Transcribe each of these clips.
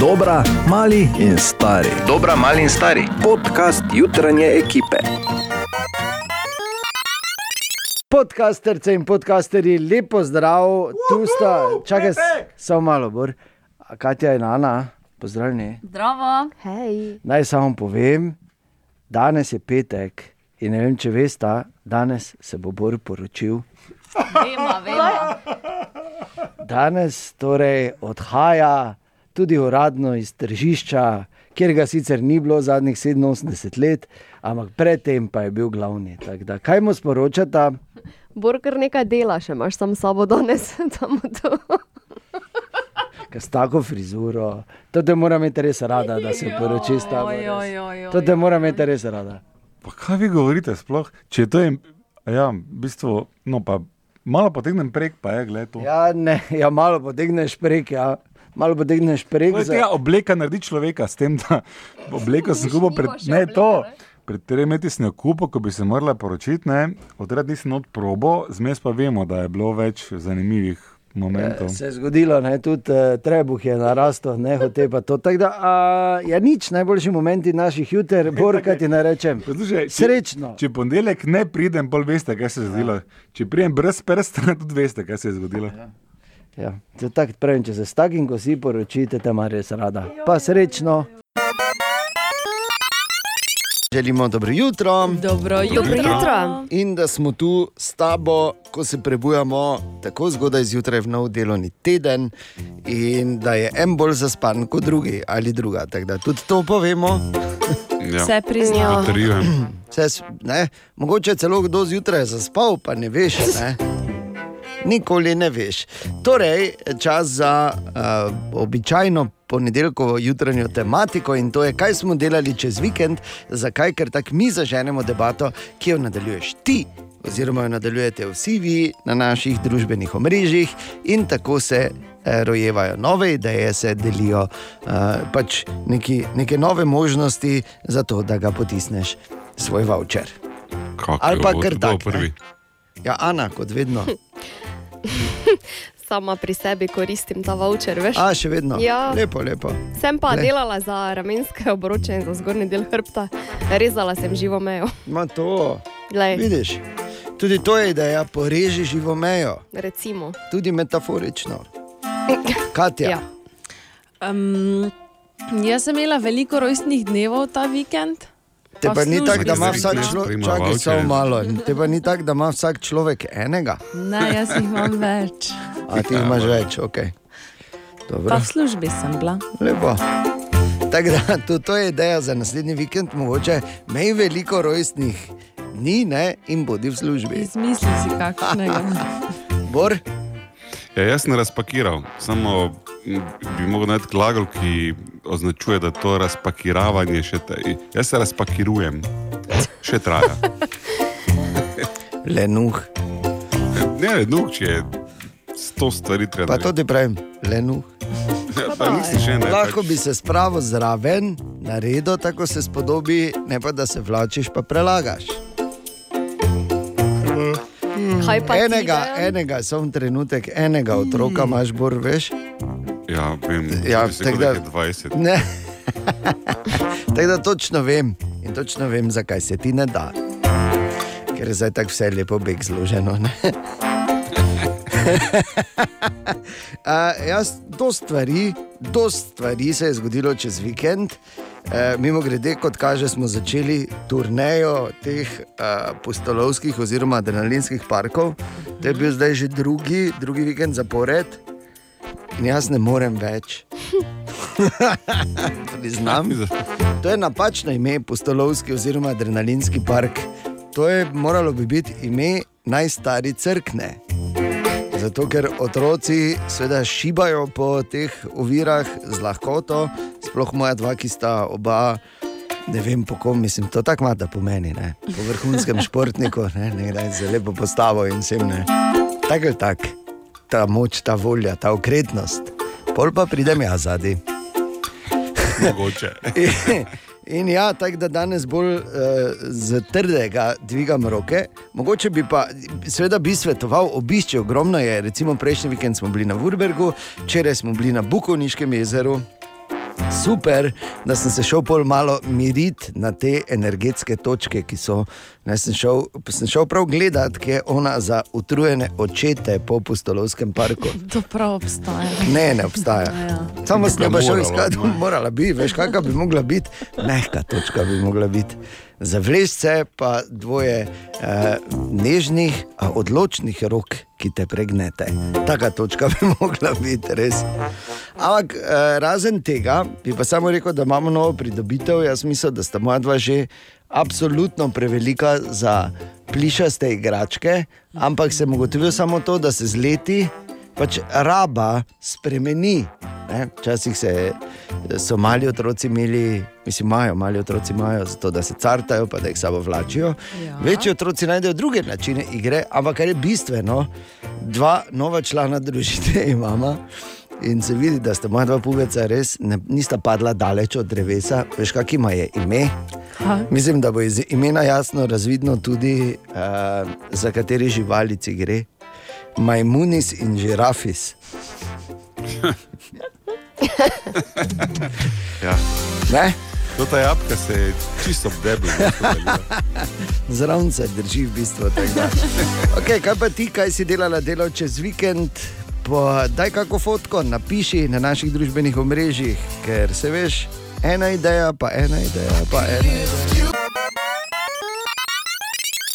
Dobra, mali in stari. Dobra, mali in stari. Podcast jutranje ekipe. Podcasterce in podcasterji, lepo zdrav, tu sta, čakaj, samo malo, bor. A Katja in Ana, pozdravljeni. Zdravo. Hej. Naj samo povem, danes je petek in ne vem, če veste, danes se bo Bor poročil. Vemo, vemo. Danes torej odhaja tudi uradno iz tržišča, kjer ga sicer ni bilo zadnjih 87 let, ampak predtem pa je bil glavni. Da, kaj mu sporočata? Bor kar nekaj dela, še imaš sam s sabo danes. samo to. Ker s tako frizuro, to te mora imeti res rada, da se poroči s tabo. Oj, res. oj, oj, To te mora imeti res rada. Pa kaj vi govorite sploh? Če to je, ja, v bistvu, no pa malo potegnem prek, pa je, gledaj to. Ja, ne, ja, malo potegneš prek, ja. Malo potegneš prek. Je tega obleka naredi človeka, s tem, da obleko sem kupil pred, ne, obleke, to, ne? pred tremi leti sem jo kupil, ko bi se morala poročiti, ne, odred nisem odprobo, zmes pa vemo, da je bilo več zanimivih momentov. Se je zgodilo, ne, tudi uh, trebuh je narastel, ne hote pa to. Tako da, uh, ja, nič, najboljši momenti naših juter, bor, kaj ti ne rečem. Poslušaj, če- Srečno. Če ponedeljek ne pridem, pol veste, kaj se je zgodilo. Če pridem brez prsta, tudi veste, kaj se je zgodilo. Ja, to tako pravim, če se s takim, ko si poročite, te ima res rada. Pa srečno. Želimo dobro jutro. Dobro jutro. Dobro jutro. In da smo tu s tabo, ko se prebujamo tako zgodaj zjutraj v nov delovni teden, in da je en bolj zaspan kot drugi ali druga. Tako da tudi to povemo. Ja. Vse priznam. Vse, ne, mogoče celo kdo zjutraj zaspal, pa ne veš. Ne? Nikoli ne veš. Torej, čas za uh, običajno ponedeljkovo jutranjo tematiko in to je, kaj smo delali čez vikend, zakaj, ker tako mi zaženemo debato, ki jo nadaljuješ ti. Oziroma, jo nadaljujete vsi vi na naših družbenih omrežjih, in tako se eh, rojevajo nove ideje, se delijo eh, pač neki, neke nove možnosti za to, da ga potisneš svoj voucher. Kako Ali pa kar kdo bo tak, ne? prvi. Ja, Ana, kot vedno. Sama pri sebi koristim ta voucher, veš. A, še vedno. Ja. Lepo, lepo. Sem pa Glej. delala za ramenske obroče in za zgornji del hrbta. Rezala sem živo mejo. Ma to, Glej, vidiš. Tudi to je ideja, poreži živo mejo, recimo. tudi metaforično. Katja, Ja. Um, jaz sem imela veliko rojstnih dnevov ta vikend. Te pa ni tako, da ima vsak človek, Prima čakaj voucherje. samo malo, te pa ni tako, da ima vsak človek enega, Ne, jaz jih imam več. a ti jih imaš več, ok. Dobro, Pa v službi sem bila. lepo. Tako da, to, to je ideja za naslednji vikend, mogoče mej veliko rojstnih dni ne, in bodi v službi. Izmisli si kakšnega. Bor, Ja, jaz sem razpakiral, samo m, bi mogel najti glagol, ki označuje, da to razpakiravanje še te. Jaz se razpakirujem, še traja. lenuh, Ne, ne, no, če je sto stvari treba. pa to ti pravim, lenuh. Ja, pa še ne. Lahko pač- bi se spravil zraven, naredil tako se spodobi, ne pa da se vlačiš, pa prelagaš. Ti, Enega, enega, samo trenutek, enega otroka imaš, bor, veš? Ja, vem, Ja, tako da... da- 20. Ne. Tako da točno vem in točno vem, zakaj se ti ne da. Ker je zdaj tako vse lepo beg zloženo. A, jaz, do stvari, do stvari se je zgodilo čez vikend. E, mimo grede, kot kaže, smo začeli turnejo teh uh, postolovskih oziroma adrenalinskih parkov. To je bil zdaj že drugi, drugi vikend zapored in jaz ne morem več. Priznam. To je napačno ime, postolovski oziroma adrenalinski park. To je moralo bi biti ime najstari crkne. Zato, ker otroci seveda šibajo po teh ovirah z lahkoto, sploh moja dva, ki sta oba, ne vem po kom, mislim, to tako ima, da pomeni, ne? po vrhunskem športniku, ne, nekdaj z lepo postavo in vsem ne. Tako je tak, ta moč, ta volja, ta okretnost. Pol pa pridem jaz zadaj. Mogoče. In, in ja, tako da danes bolj uh, z trdega dvigam roke. Mogoče bi pa, seveda, bi svetoval obišče, ogromno je. Recimo prejšnji vikend smo bili na Vurbergu, včeraj smo bili na Bukovniškem jezeru. Super, da sem se šel pol malo miriti na te energetske točke, ki so. Ne, sem, šel, sem šel prav gledat, kje je ona za utrujene očete po Pustolovskem parku. To prav obstaja. Ne, ne obstaja. Ja. Samo sem ga pa šel iskati, morala bi, veš, kakšna bi mogla biti, mehka točka bi mogla biti. Za vlešce pa dvoje eh, nežnih, a odločnih rok, ki te pregnete. Taka točka bi mogla biti, res. Ampak eh, razen tega, bi pa samo rekel, da imamo novo pridobitev. Jaz mislim, da sta moja dva že absolutno prevelika za plišaste igračke, ampak sem ugotovil samo to, da se z leti pač raba spremeni. Ne? Včasih se, so mali otroci imeli, mislim, imajo, mali otroci imajo, zato da se cartajo, pa da jih sabo vlačijo. Ja. Večji otroci najdejo druge načine igre, ampak kar je bistveno, dva nova člana družine imamo. In se vidi, da sta moja dva pubeca res ne, nista padla daleč od drevesa. Veš, kak ima je ime? Ha. Mislim, da bo iz imena jasno razvidno tudi, uh, za kateri živalici gre. Majmunis in žirafis. Ja. Ne? To ta jabka se je čisto obdebila. Zraven se drži v bistvu tega. Okay, kaj pa ti, kaj si delala delo čez vikend? Pa daj kako fotko, napiši na naših družbenih omrežjih, ker se veš, ena ideja, pa ena ideja, pa ena ideja.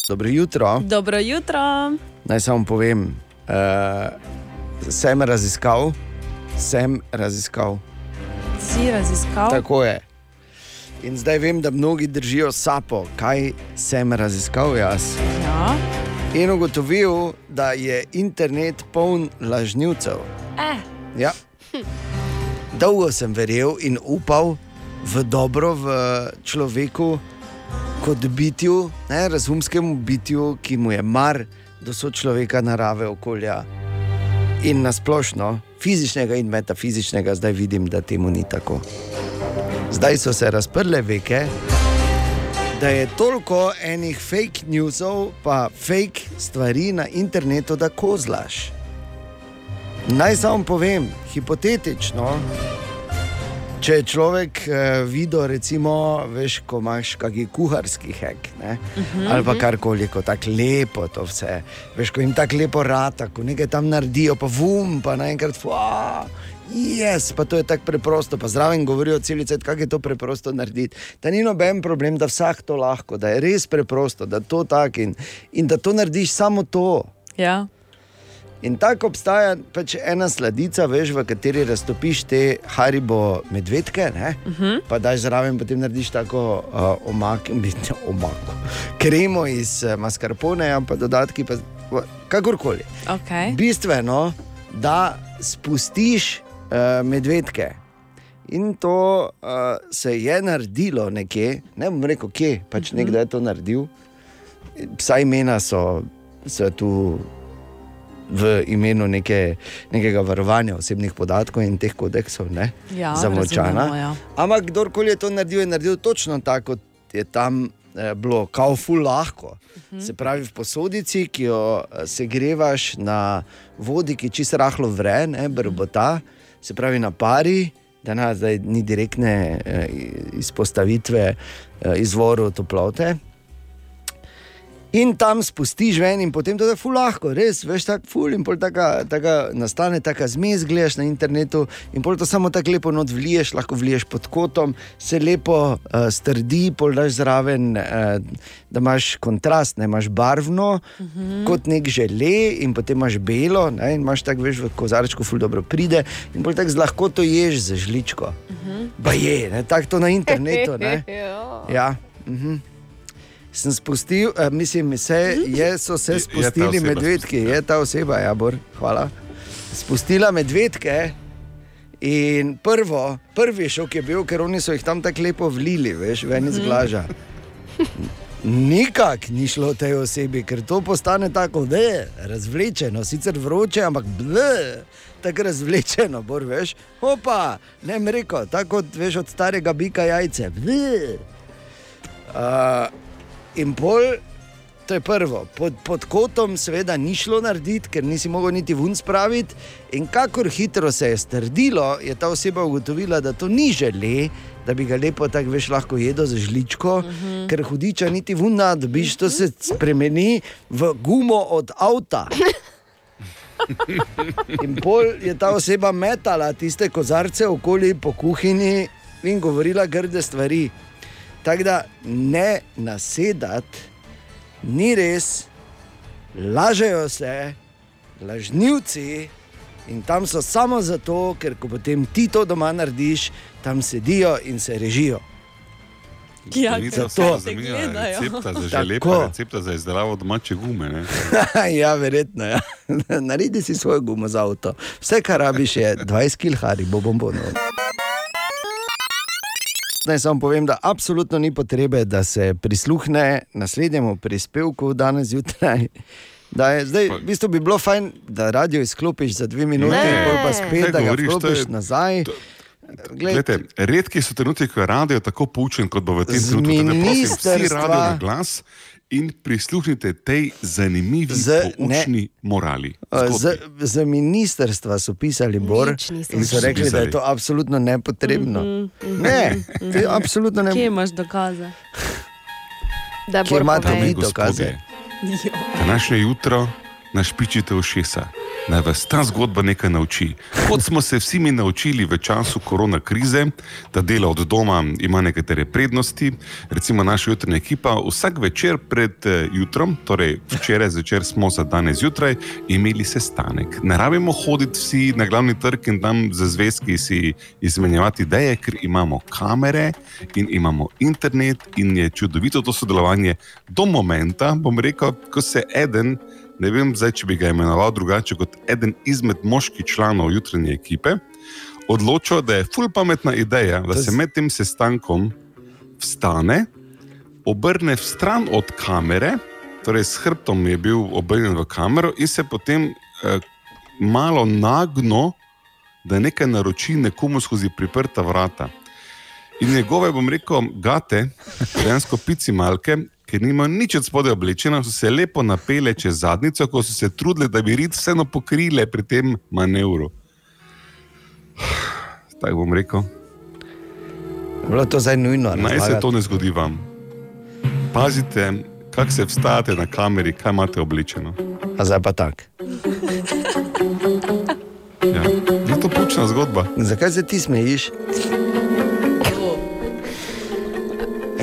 Dobro jutro. Dobro jutro. Naj samo povem, uh, sem raziskal, sem raziskal. Si raziskal? Tako je. In zdaj vem, da mnogi držijo sapo, kaj sem raziskal jaz. Ja. In ugotovil, da je internet poln lažnivcev. Eh. Ja. Dolgo sem verjel in upal v dobro v človeku, kot bitju, ne, razumskemu bitju, ki mu je mar do sočloveka, narave, okolja. In nasplošno, fizičnega in metafizičnega, zdaj vidim, da temu ni tako. Zdaj so se razprle veke, da je toliko enih fake newsov, pa fake stvari na internetu, da kozlaš. Naj samo povem, hipotetično, če je človek eh, videl, recimo, veš, ko imaš kakšen kuharski hek, ne, uh -huh, ali pa karkoli, ko tako lepo to vse, veš, ko jim tako lepo rata, ko nekaj tam naredijo, pa vum, pa naenkrat, fuck. Yes, pa to je tako preprosto, pa zraven govorijo celice, kako je to preprosto narediti. Da ni noben problem, da vsak to lahko, da je res preprosto, da to tako in, in da to narediš samo to. Ja. In tako obstaja pač ena sladica, veš, v kateri raztopiš te haribo medvedke, uh -huh. pa daš zraven, potem narediš tako uh, omak, omako, kremo iz uh, mascarpone, pa dodatki, pa kakorkoli. Okay. Bistveno, da spustiš uh, medvedke. In to uh, se je naredilo nekje, ne bom rekel, kje, pač Mhm. nekdo je to naredil. Vsa imena so, so tu v imenu neke, nekega varovanja osebnih podatkov in teh kodeksov, ne, Ja, zamočana. razumemo, ja. Ampak kdorkoli je to naredil, je naredil točno tako, kot je tam eh, bilo, kao ful lahko. Uh Mhm. -huh. Se pravi, v posodici, ki jo eh, segrevaš na vodi, ki čisto rahlo vre, ne brbota, se pravi na pari. Da na, zdaj ni direktne eh, izpostavitve eh, izvoru toplote. In tam spustiš ven, in potem to je ful lahko, res, veš, tako ful. In pol taka, taka nastane taka zmes, gledaš na internetu in pol to samo tako lepo not vliješ, lahko vliješ pod kotom, se lepo uh, strdi, pol daš zraven, uh, da imaš kontrast, ne imaš barvno, uh -huh. kot nek žele, in potem imaš belo, ne, in imaš tako, veš, v kozarčku ful dobro pride, in pol tako z lahkoto ješ za žličko. Uh -huh. Ba je, ne, tako to na internetu, ne. Ja. Uh -huh. Sem spustil, uh, mislim, se, je, so se Je- je spustili oseba medvedki, je ta oseba, ja, Bor, hvala. Spustila medvedke. In prvo, prvi šok je bil, ker oni so jih tam tako lepo vlili, veš, ven iz glaža. Nikak ni šlo tej osebi, ker to postane tako, da je razvlečeno, sicer vroče, ampak ble, tako razvlečeno, bor veš. Opa, ne mi reko, tako kot veš od starega bika jajce. Uh, in pol To je prvo. Pod, pod kotom, seveda, ni šlo narediti, ker nisi mogel niti vun spraviti. In kakor hitro se je strdilo, je ta oseba ugotovila, da to ni žele, da bi ga lepo tako veš lahko jedel z žličko, uh -huh. ker hudiča niti vuna, dobiš, to se spremeni v gumo od avta. In pol je ta oseba metala tiste kozarce okoli po kuhinji in govorila grde stvari. Tako da ne nasedati, ni res, lažejo se, lažnivci. In tam so samo zato, ker ko potem ti to doma narediš, tam sedijo in se režijo. Ja, Ni ker za se gledajo. recepta za želepa, recepta za izdelavo domače gume. Ne? ja, verjetno. Ja. Naredi si svoj gumo za avto. Vse, kar rabiš, je 20 kg, bo bombonov. Naj samo povem, da absolutno ni potrebe, da se prisluhne naslednjemu prispevku danes zjutraj. Da je, zdaj, v bistvu bi bilo fajn, da radio izklopiš za dve minuti, Ne. pa spet, Kaj da ga govoriš, to vklopiš je- nazaj. to- Glej, Glede, redki so trenutki, ko je radio tako poučen, kot bo v tem trenutku. Da prosim, Vsi ministrstva- radio na glas in prisluhnite tej zanimivi, Z- poučni morali. Z, z ministrstva so pisali Bor in so rekli, da je to absolutno nepotrebno. Ne, to je absolutno Kje ne. imaš dokaze? Da Kje imate vi dokaze? Današnje jutro našpičite ušesa. Naj vas ta zgodba nekaj nauči. Kot smo se vsi mi naučili v času korona krize, da delo od doma ima nekatere prednosti. Recimo naša jutranja ekipa vsak večer pred eh, jutrom, torej včeraj zvečer smo za danes zjutraj, imeli sestanek. Ne rabimo hoditi vsi na glavni trg in tam za zvezki si izmenjevati ideje, ker imamo kamere in imamo internet in je čudovito to sodelovanje do momenta, bom rekel, ko se eden ne vem zdaj, če bi ga imenoval drugače kot eden izmed moških članov jutranje ekipe, odločil, da je ful pametna ideja, da se med tem sestankom vstane, obrne v stran od kamere, torej s hrbtom je bil obrnjen v kamero in se potem eh, malo nagno, da nekaj naroči nekomu skozi priprta vrata. In njegove, bom rekel, gate, dejansko pici malke, ker nimajo nič od spodaj oblečeno, so se lepo napele čez zadnico, ko so se trudile, da bi rit vseeno pokrile pri tem manevru. Tako bom rekel, Bilo to zdaj nujno. naj se to ne zgodi vam. Pazite, kako se vstajate na kameri, kaj imate oblečeno. A zdaj pa tako. Ja. Je to pučna zgodba. Zakaj se ti smejiš?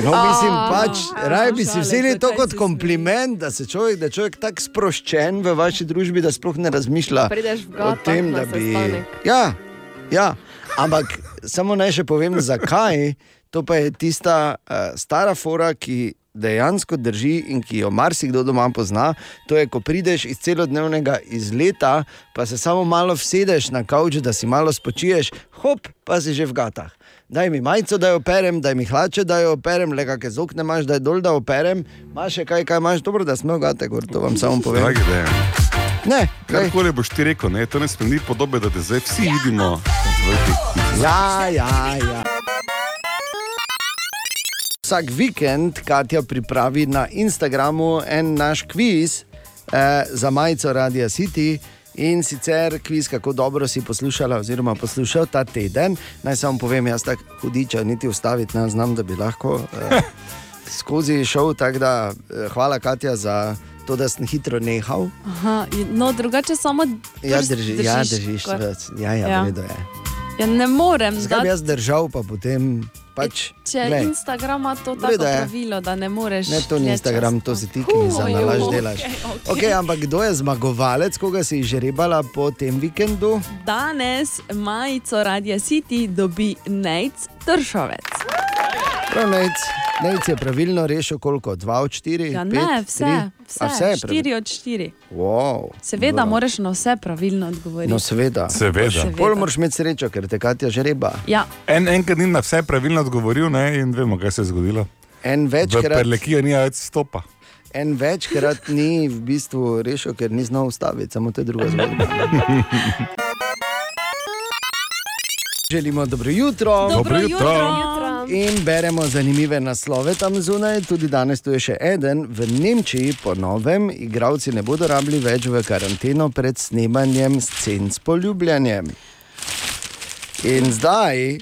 No, mislim, pač, raje bi si vzeli to kot kompliment, da, se človek, da je človek tako sproščen v vaši družbi, da sploh ne razmišlja o tem, da bi. Ja, ja, ampak samo naj še povem, zakaj. To pa je tista uh, stara fora, ki dejansko drži in ki jo marsikdo doma pozna. To je, ko prideš iz celodnevnega izleta, pa se samo malo vsedeš na kavč, da si malo spočiješ, hop, pa si že v gatah. Daj mi majico, da jo operem, daj mi hlače, da jo operem, le kakšne zokne imaš, da je dol, da operem. Imaš še kaj, kaj imaš, dobro, da smo v gate, gor, to vam samo povem. Dragi. Ne? Karkoli boš ti rekel, ne, to ne spremeni podobe, da te zdaj vsi vidimo. Ja, ja, ja. Vsak vikend Katja pripravi na Instagramu en naš kviz eh, za majico Radia City. In sicer kviz, kako dobro si poslušala, oziroma poslušal ta teden. Naj samo povem, jaz tako hudiča, niti ustaviti ne znam, da bi lahko eh, skozi šel. Tako da eh, hvala, Katja, za to, da sem hitro nehal. Aha, no, drugače samo Ja, drži, ja, držiš držiš. skoraj. Ja, ja, Ja. ja. je. Ja, ne morem. Zakaj bi jaz držal, pa potem pač. Če je glej. Instagram ima to tako je. pravilo, da ne moreš. Ne, to ni Instagram, časa. to si ti, ki mi za nalaž delaš. okej. Okay, ampak kdo je zmagovalec, koga si žrebala po tem vikendu? Danes majico Radia City dobi Nec Tršovec. Prav, Nec, Nec je pravilno rešil koliko? 2 od 4? Ja, ne, vse, vse, vse je pravilno. 4 od 4. Wow, Seveda dobro. moraš na vse pravilno odgovoriti. No, seveda. Seveda. Seveda. Pol moraš imeti srečo, ker te Katja žreba. Ja, En, enkrat ni na vse pravilno odgovoril, ne, in vemo, kaj se je zgodilo. En večkrat, Prlekiju ni več stopa. en večkrat ni v bistvu rešil, ker ni znal ustaviti, samo to je druga zgodba. Želimo dobro jutro. dobro jutro. jutro. In beremo zanimive naslove tam zunaj, tudi danes tu je še eden. V Nemčiji, po novem, igravci ne bodo rabili več v karanteno pred snemanjem scen s poljubljanjem. In zdaj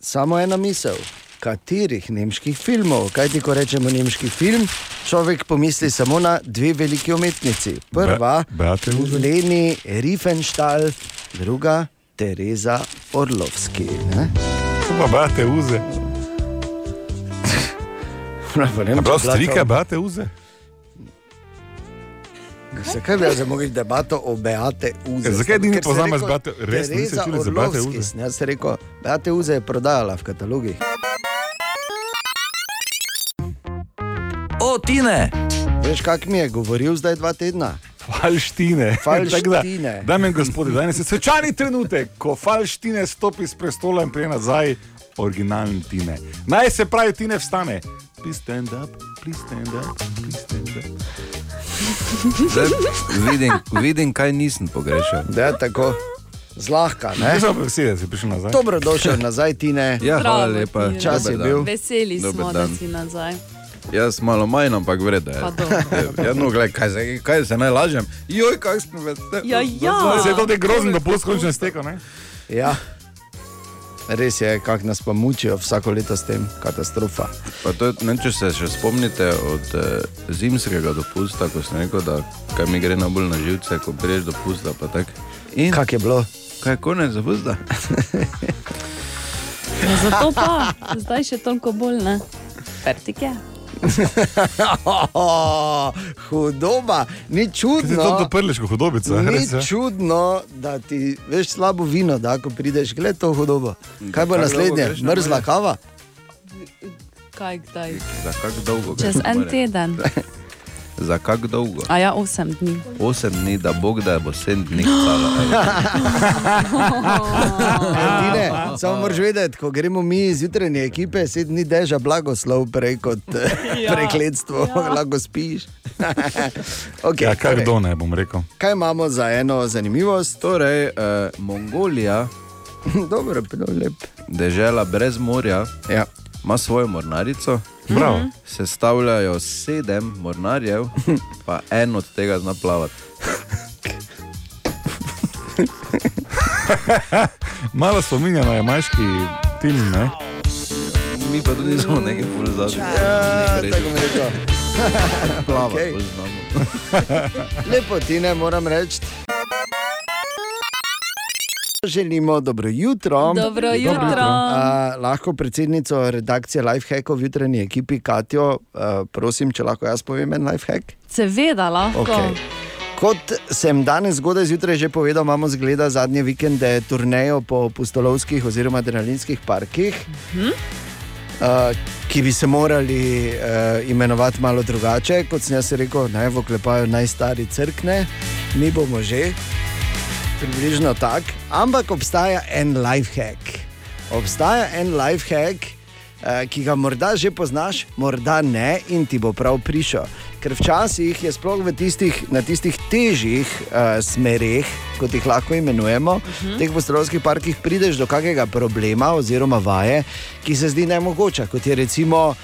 samo ena misel. Katerih nemških filmov? Kaj ti, ko rečemo nemški film, človek pomisli samo na dve veliki umetnici. Prva, Uze. Leni Riefenstahl, druga Teresa Orlovski. Ne? To pa bate uze. Prav strike bate uze. Zakaj bi zdaj mogli debato o Beate Uze? Zakaj Ker si poznamaš rekel, Beate- res Tereza čuli za Beate Uze? sem Jaz sem rekel, Beate Uze je prodajala v katalogih. O, Tine! Veš, kak mi je govoril zdaj dva tedna? Falštine. Falštine. Da, Dame in gospodje, danes je svečani trenutek, ko falštine stopi s prestola in prije nazaj originalni tine. Naj se pravi, tine vstane. Please stand up, please stand up, please stand up. Zdaj, vidim, vidim, kaj nisem pogrešal. Da, tako. Zlahka, ne? Vesel, da si prišel nazaj. Dobrodošel nazaj, Tine. Ja, hvala lepa. Tine. Čas je bil. Veseli Dober smo, da dan. si nazaj. Jaz malo manj, ampak vredno je. Pa dobro. Ja, no, gled, kaj, se, kaj se naj lažem? Joj, kaj smo veseli. Ja, ja. Se je to te grozen dopust končno stekel, ne? Ja. Res je, kako nas pa mučijo vsako leto s tem, katastrofa. Pa to, ne, če se še spomnite od eh, zimskega dopusta, ko sem rekel, da kaj mi gre najbolj na živce, ko priješ dopusta. pa tak. In Kak je bilo? kaj je konec dopusta? Ja, zato pa, zdaj še toliko bolj ne. Pertike. Hudoba, ni Ti si to čudno. doprliš kot hudobica. Ni res je. čudno, da ti veš slabo vino, da ko prideš, gled to hudobo. Kaj bo dolgo naslednje? Mrzla kava? Kaj kdaj? Za kak dolgo? Čez en teden. Za kak dolgo? A ja, osem dni. Osem dni, da Bog da bo sedem dni stalo. Tine, samo moraš vedeti, ko gremo mi iz jutranje ekipe, sedem dni deža blagoslov prej kot ja. prekletstvo, ja. lahko spiš. okay, Ja, kaj torej, kdo ne bom rekel. kaj imamo za eno zanimivost? Torej, eh, Mongolija, Dobro, lep. dežela brez morja, Ja. ima svojo mornarico. Bravo. Sestavljajo sedem mornarjev, pa en od tega zna plavati. Malo spominja na jamajški film, ne? Mi pa tudi nismo neki pol zadnji. Ja, tako mi rekel. Plavati Okej. bolj znamo. Lepo ti ne moram reči. Želimo dobro jutro. Dobro jutro. Uh, lahko predsednico redakcije Lifehackov jutranji ekipi Katijo, uh, prosim, če lahko jaz povem en lifehack. Seveda lahko. Okay. Kot sem danes zgodaj zjutraj že povedal, imamo zgleda zadnje vikende turnejo po pustolovskih oziroma adrenalinskih parkih, uh, ki bi se morali uh, imenovati malo drugače. Kot sem jaz rekel, naj v oklepaju najstari crkne, mi bomo že. Približno tako, ampak obstaja en lifehack. Obstaja en lifehack, eh, ki ga morda že poznaš, morda ne, in ti bo prav prišel. Ker včasih je sploh v tistih, na tistih težjih uh, smereh, kot jih lahko imenujemo, uh -huh. teh postolovskih parkih, prideš do kakega problema oziroma vaje, ki se zdi nemogoča, kot je recimo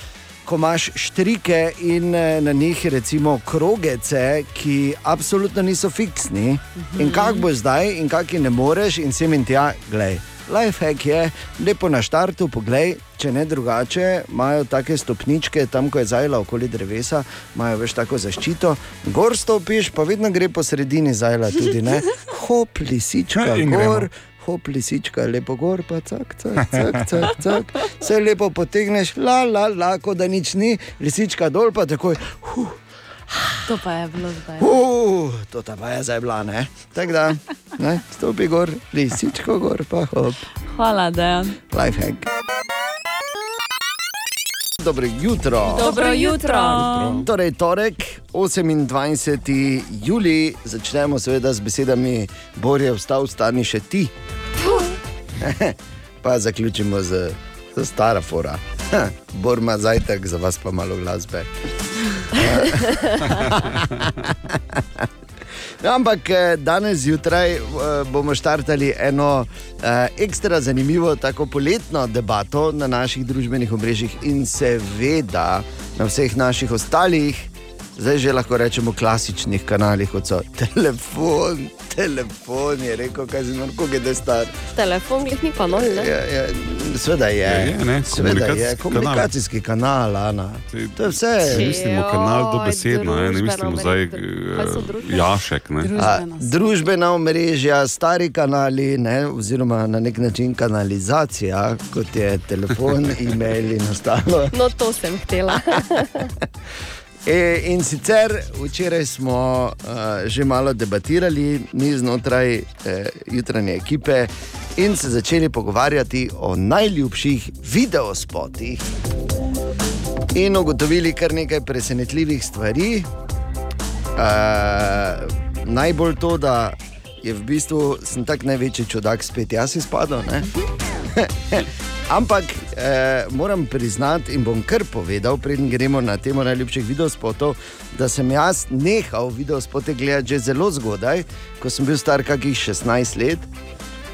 ko imaš štrike in eh, na njih recimo krogece, ki absolutno niso fiksni. In kako bo zdaj, in kako ne moreš, in sem in tja, gledaj. Lifehack je, lepo na štartu, poglej, če ne drugače, imajo take stopničke, tam ko je zajla okoli drevesa, imajo več tako zaščito. Gor stopiš, pa vedno gre po sredini zajla tudi, ne? Hop, lisička, In gremo. Hop, lisička, lepo gor, pa cak, cak, cak, cak, cak. Vse lepo potegneš, la, la, la, kot da nič ni, lisička dol, pa takoj. Huh, To pa je bilo zdaj. uh, to pa je zdaj bila, ne? Tako da, ne, stopi gor, lisičko gor, pa hop, Hvala, Dejan. lifehack. Dobro jutro. Dobro jutro. Torej, torek, 28. juli, začnemo seveda z besedami: Bor je vstal, stani še ti. pa zaključimo z, z stara fora. Ha, Bor ima zajtrk, za vas pa malo glasbe. No, ampak eh, danes zjutraj eh, bomo štartali eno eh, ekstra zanimivo, tako poletno debato na naših družbenih omrežjih in seveda na vseh naših ostalih, zdaj že lahko rečemo klasičnih kanalih, kot so telefon. Telefon je rekel, kaj si norko, kde star. Telefon, glih ni kanal, ne? Ja, ja, sveda je. Ja, je, ne, Sveda je komunikacijski komunikacijski kanal, Ana. To je vse. Ne mislimo kanal dobesedno, ne, ne mislimo zdaj eh, jašek. Ne. A, Družbena. družbena omrežja, stari kanali, ne, oziroma na nek način kanalizacija, kot je telefon, e-mail in ostalo. No, to sem htela. E, in sicer včeraj smo uh, že malo debatirali, mi znotraj uh, jutranje ekipe in se začeli pogovarjati o najljubših videospotih. In ugotovili kar nekaj presenetljivih stvari. Uh, najbolj to, da je v bistvu sem tak največji čudak, spet jaz izpadel. ne? Ampak eh, moram priznati in bom kar povedal, preden gremo na temo najljubših videospotov, da sem jaz nehal videospote gledati že zelo zgodaj, ko sem bil star kakih 16 let.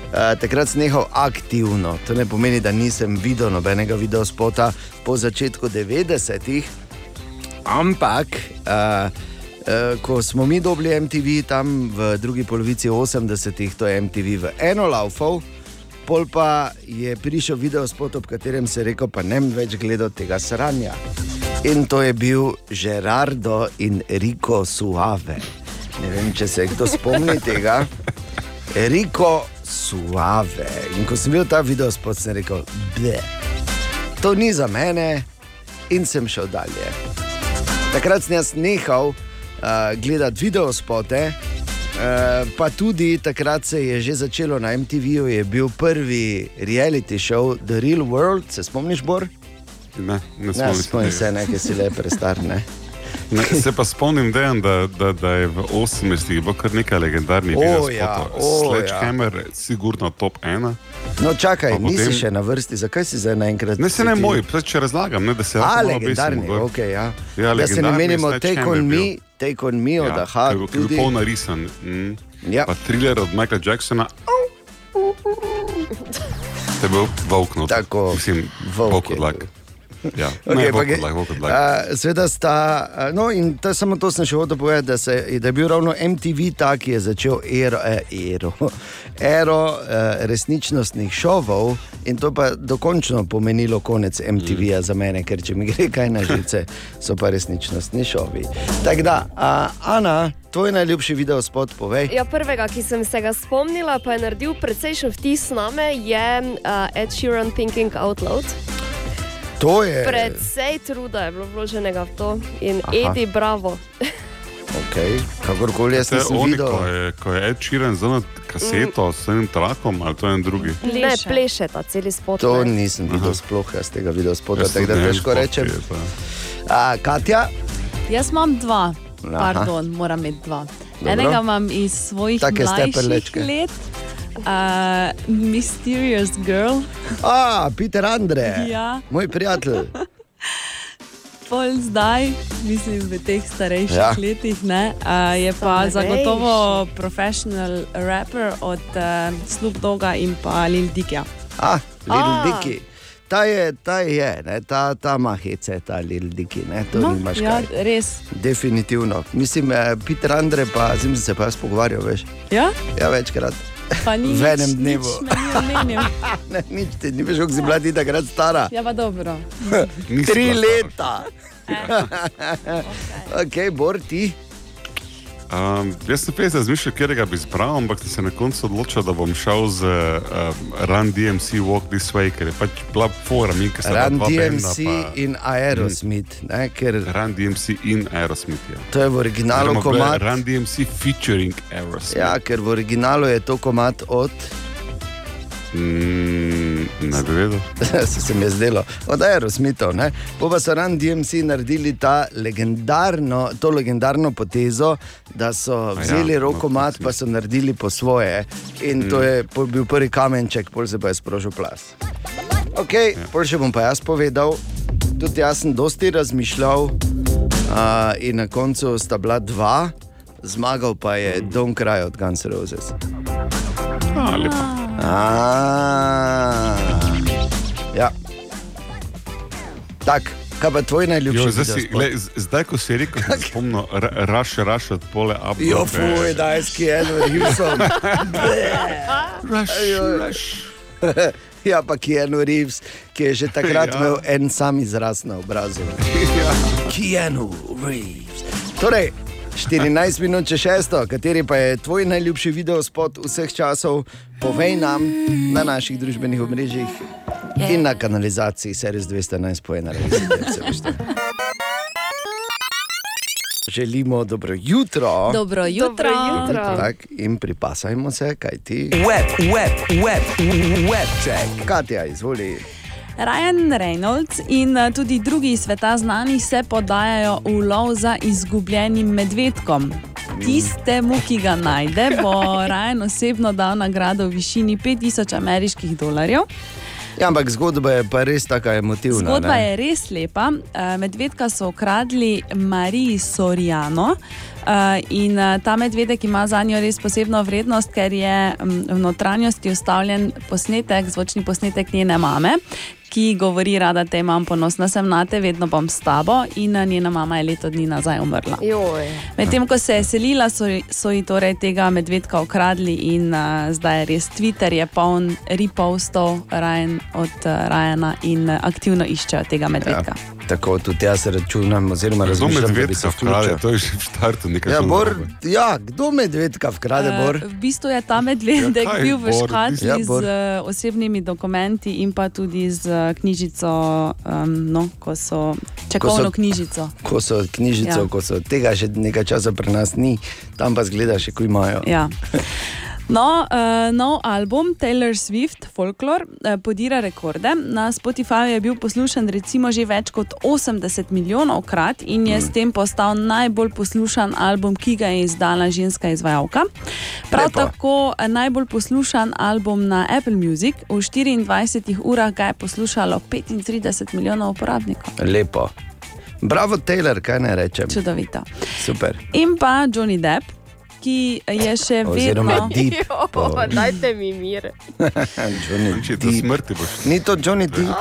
Uh, takrat sem nehal aktivno, to ne pomeni, da nisem videl nobenega videospota po začetku 90-ih, ampak uh, uh, ko smo mi dobili MTV tam v drugi polovici 80-ih, to je MTV v eno laufal, pol pa je prišel videospot, ob katerem se je rekel, pa ne več gledal tega sranja. In to je bil Gerardo in Rico Suave. Ne vem, če se kdo spomni tega. Rico Suave. In ko sem bil ta videospot, sem rekel, da to ni za mene, in sem šel dalje. Takrat sem jaz nehal uh, gledati videospote, uh, pa tudi takrat se je že začelo na MTV-ju, je bil prvi reality show The Real World, se spomniš, Bor? Ne, ne Ne, spomnim spomnim se se, nekaj si le prestar. Ne? Ne, se pa spomnim, dejan, da, da, da je v 80-ih bilo kar nekaj legendarnih O, videospotov. ja, o, Sledgehammer, ja. sigurno top 1. No, čakaj, Pa nisi potem- še na vrsti, zakaj si zdaj naenkrat? Ne, se ne ti- moj, če razlagam, ne, da se lahko malo legendarni, obesimo gor. ok, ja. Ja, da se ne menimo Take on. Me, Take on Me od Ja, Aha, tudi. pol narisan. Mm. Ja. Pa thriller od Michaela Jacksona. To je bil volk, no. Tako, Mislim, volk volk Ja, Okay, pa volk ge- od lak, volk od lak. a, Sveda sta, a, no in ta, samo to sem še hotel povedati, da, se, da je bil ravno MTV ta, ki je začel ero, eh, ero, ero eh, resničnostnih šovov in to pa dokončno pomenilo konec MTV-ja za mene, ker če mi gre kaj na živce, so pa resničnostni šovi. Tako da, a, Ana, tvoj najljubši video spot, povej. Ja, prvega, ki sem se ga spomnila, pa je naredil precejšen vtis name, je uh, Ed Sheeran Thinking Out Loud. To je. Predvsej truda je bilo vloženega v to in Aha. Edi, bravo. Okay. Kakorkoli jaz nisem oni, videl. ko je, ko je Ed Sheeran z ono kaseto, s enim trakom ali to je en drugi. Ne, Pleše. pleše ta celi spot. To ne. nisem videl sploh jaz tega video spota, tako da težko rečem. A, Katja, Jaz imam dva, Aha. pardon, moram imeti dva. Dobro. Enega imam iz svojih let, uh, Mysterious Girl, A, Peter Andre, Ja. moj prijatelj. pol zdaj, mislim v teh starejših Ja. letih, ne, uh, je pa Starejši. zagotovo professional rapper od uh, Snoop Doga in pa Lil Dicka. A, Lil A. Dicky. Ta je, ta je, ne, ta, ta ima hece, ta Lil Dicky, ne, to no, nimaš ja, kaj. res. Definitivno. Mislim, eh, Peter Andre, pa z njim sem se pa jaz pogovarjal, veš. Ja? Ja, večkrat. Pa ni V enem nič, dnevu. Nič. Ne, nič ti, ni veš, kako si bila ti takrat stara. Ja, pa dobro. Tri leta. ok, Bor ti. Um, jaz sem prej razmišljal, kje ga bi izbral, ampak sem se na koncu odločil, da bom šel z um, Run DMC Walk This Way, ker je pač bila fora, mi, ki se Run DMC in Aerosmith, ne, ker Run DMC in Aerosmith. Ja. to je v originalu je komat. Run DMC featuring Aerosmith. Ja, ker v originalu je to komat od, Mm, ne bi vedel. se, se mi je zdelo, od Aerosmithov. ne. Po pa so Run DMC naredili ta legendarno, to legendarno potezo, da so vzeli ja, no, rokomat, to pa so naredili po svoje. In mm. to je bil prvi kamenček, pol se pa je sprožil plas. Ok, ja. pol še bom pa jaz povedal. Tudi jaz sem dosti razmišljal, uh, in na koncu sta bila dva. zmagal pa je Don Kraj od Guns Roses. A, lepo. A, ja. Tak, kaj pa tvoj najljubši Jo, zdaj, si, z- zdaj, ko si rekel, se spomnil, ra- raš, raš od pole up. Jo, fuj, daj, skieno, Hughesom. Raš, Ajoj. raš. Ja, pa Keanu Reeves, ki je že takrat Ja. imel en sam izraz na obrazu. Keanu Reeves. Torej, 14 minut če šesto, kateri pa je tvoj najljubši video spot vseh časov, povej nam na naših družbenih omrežjih in na kanalizaciji Series 211 po ena Želimo dobro jutro. Dobro jutro. Dobro jutro. Tak, in pripasajmo se, kaj ti. Web, web, web, web check. Katja, izvoli. Ryan Reynolds in eh, tudi drugi iz sveta znani se podajajo v lov za izgubljenim medvedkom. Tistemu, ki ga najde, bo Ryan osebno dal nagrado v višini 5000 ameriških dolarjev. Ja, ampak zgodba je pa res tako emotivna. Zgodba ne? je res lepa. Eh, Medvedka so ukradli Mariji Sorijano. Uh, in ta medvedek ima za njo res posebno vrednost, ker je um, v notranjosti ustavljen posnetek, zvočni posnetek njene mame, ki govori: Rada te imam, ponosna sem na te, vedno bom s tabo. In uh, njena mama je leto dni nazaj umrla. Medtem ko se je selila, so, so ji torej tega medvedka ukradli, in uh, zdaj je res Twitter je poln repostov Ryan, od uh, Ryana in uh, aktivno iščejo tega medvedka. Ja, tako tudi jaz računam, oziroma razumem, da se vkrade, vključil. to je že v štartu nekaj Ja, bor, ja, kdo medvedka vkrade, Eh, Bor? V bistvu je ta medvedek Ja, bil v škatli Ja, z eh, osebnimi dokumenti in pa tudi z eh, knjižico, um, no, ko so čakovno knjižico. Ko so knjižico, Ja. ko so tega že nekaj časa pri nas ni, tam pa zgleda še, ko imajo. Ja. No, uh, nov album Taylor Swift, Folklore, uh, podira rekorde. Na Spotifyju je bil poslušan recimo že več kot 80 milijonov krat in je s tem postal najbolj poslušan album, ki ga je izdala ženska izvajalka. Prav Lepo. tako eh, najbolj poslušan album na Apple Music, v 24 urah ga je poslušalo 35 milijonov uporabnikov. Lepo. Bravo, Taylor, kaj ne rečem. Čudovito. Super. In pa Johnny Depp, ki je še Oziroma vedno. Deep. Jo, dajte mi mir. Johnny Če do Deep. smrti boš Ni to Johnny Deep?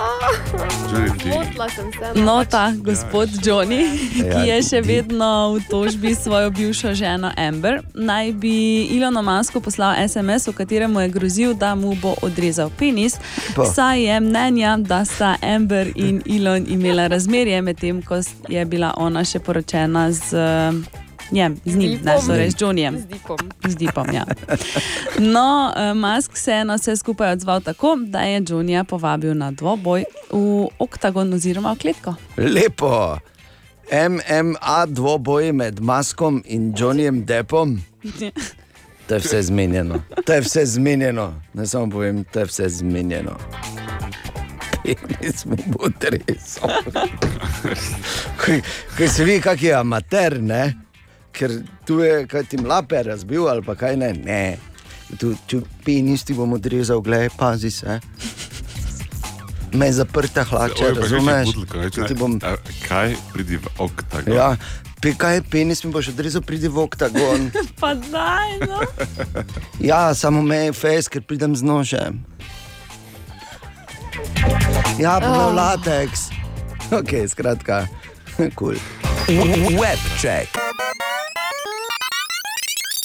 že ti. Zmotila sem se. no, No, pač. ta gospod Johnny, ki Ja, je še ti. vedno v tožbi s svojo bivšo ženo Amber, naj bi Ilonu Masku poslal SMS, v katerem mu je grozil, da mu bo odrezal penis. Pa. Saj je mnenja, da sta Amber in Ilon imela razmerje, medtem ko je bila ona še poročena z eh, njem, z njim, ne, torej z Johnnyjem. Z dipom. Z dipom, ja. No, eh, Musk se je na vse skupaj odzval tako, da je Johnnyja povabil na dvoboj v oktagon oziroma v kletko. Lepo. MMA dvoboj med Maskom in Johnnyjem Deppom. To je vse zmenjeno. To je vse zmenjeno. Ne samo povem, to je vse zmenjeno. Bo tresel. Ko- Ko se vidi, kak je amater, ne? Ker tu je, kaj ti mlape razbil ali pa kaj ne. ne. Tu, tu penis ti bom odrezal, gledaj, pazi se. Me zaprte hlače, razumeš? budlko, ti bom A Kaj pridi v oktagon? Ja, pe, kaj penis, mi boš odrezal, pridi v oktagon. Pa daj, no. Ja, samo me je fez, ker pridem z nožem. Ja, pa oh. lateks. Ok, skratka, kul. Cool. Web check.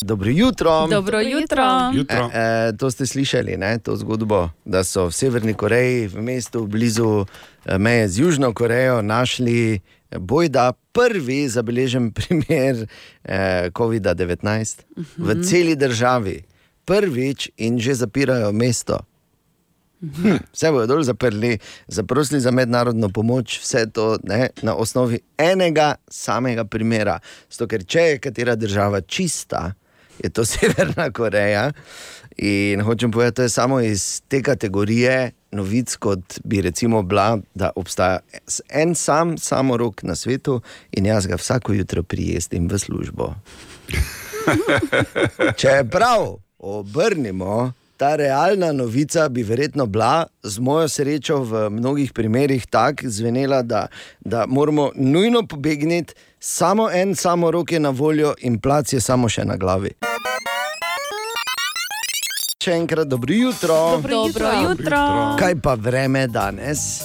Dobro jutro. Dobro jutro. Jutro. E, e, to ste slišali, ne? to zgodbo, da so v Severni Koreji, v mestu blizu eh, meje z Južno Korejo, našli eh, bojda prvi zabeležen primer eh, COVID-19 v celi državi. Prvič in že zapirajo mesto. Hm, vse bodo dol zaprli, zaprosili za mednarodno pomoč, vse to ne, na osnovi enega samega primera. Zato, ker če je katera država čista, je to Severna Koreja. In hočem povedati, to je samo iz te kategorije novic, kot bi recimo bila, da obstaja en sam samorok na svetu in jaz ga vsako jutro prijestim v službo. Če je prav, obrnimo ta realna novica bi verjetno bila, z mojo srečo, v mnogih primerih tako zvenela, da, da moramo nujno pobegniti, samo en, samo rok je na voljo in plac je samo še na glavi. Še enkrat dobro jutro. Dobro jutro. Kaj pa vreme danes?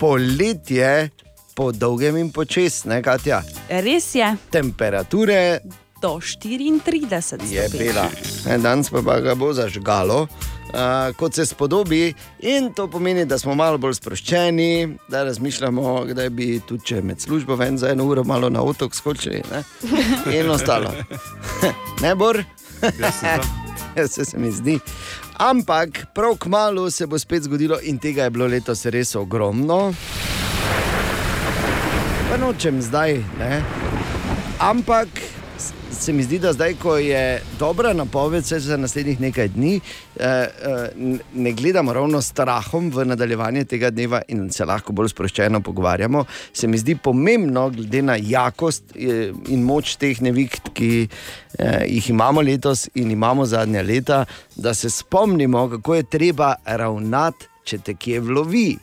Poletje, po dolgem in počasnem, Katja. Res je, Temperature do 34 je stopinj. bila, E, danes pa, pa ga bo zažgalo. Uh, kot se spodobi, in to pomeni, da smo malo bolj sproščeni, da razmišljamo, kdaj bi tudi če med službo ven za eno uro malo na otok skočili. Ne? In ostalo. ne bor, se, se mi zdi. Ampak prav kmalo se bo spet zgodilo, in tega je bilo letos res ogromno. Pa nočem zdaj, ne? ampak se mi zdi, da zdaj, ko je dobra napoved za naslednjih nekaj dni, eh, eh, ne gledamo ravno s strahom v nadaljevanje tega dneva in se lahko bolj sproščeno pogovarjamo. Se mi zdi pomembno, glede na jakost eh, in moč teh neviht, ki jih imamo letos in imamo zadnja leta, da se spomnimo, kako je treba ravnati, če te kje vlovi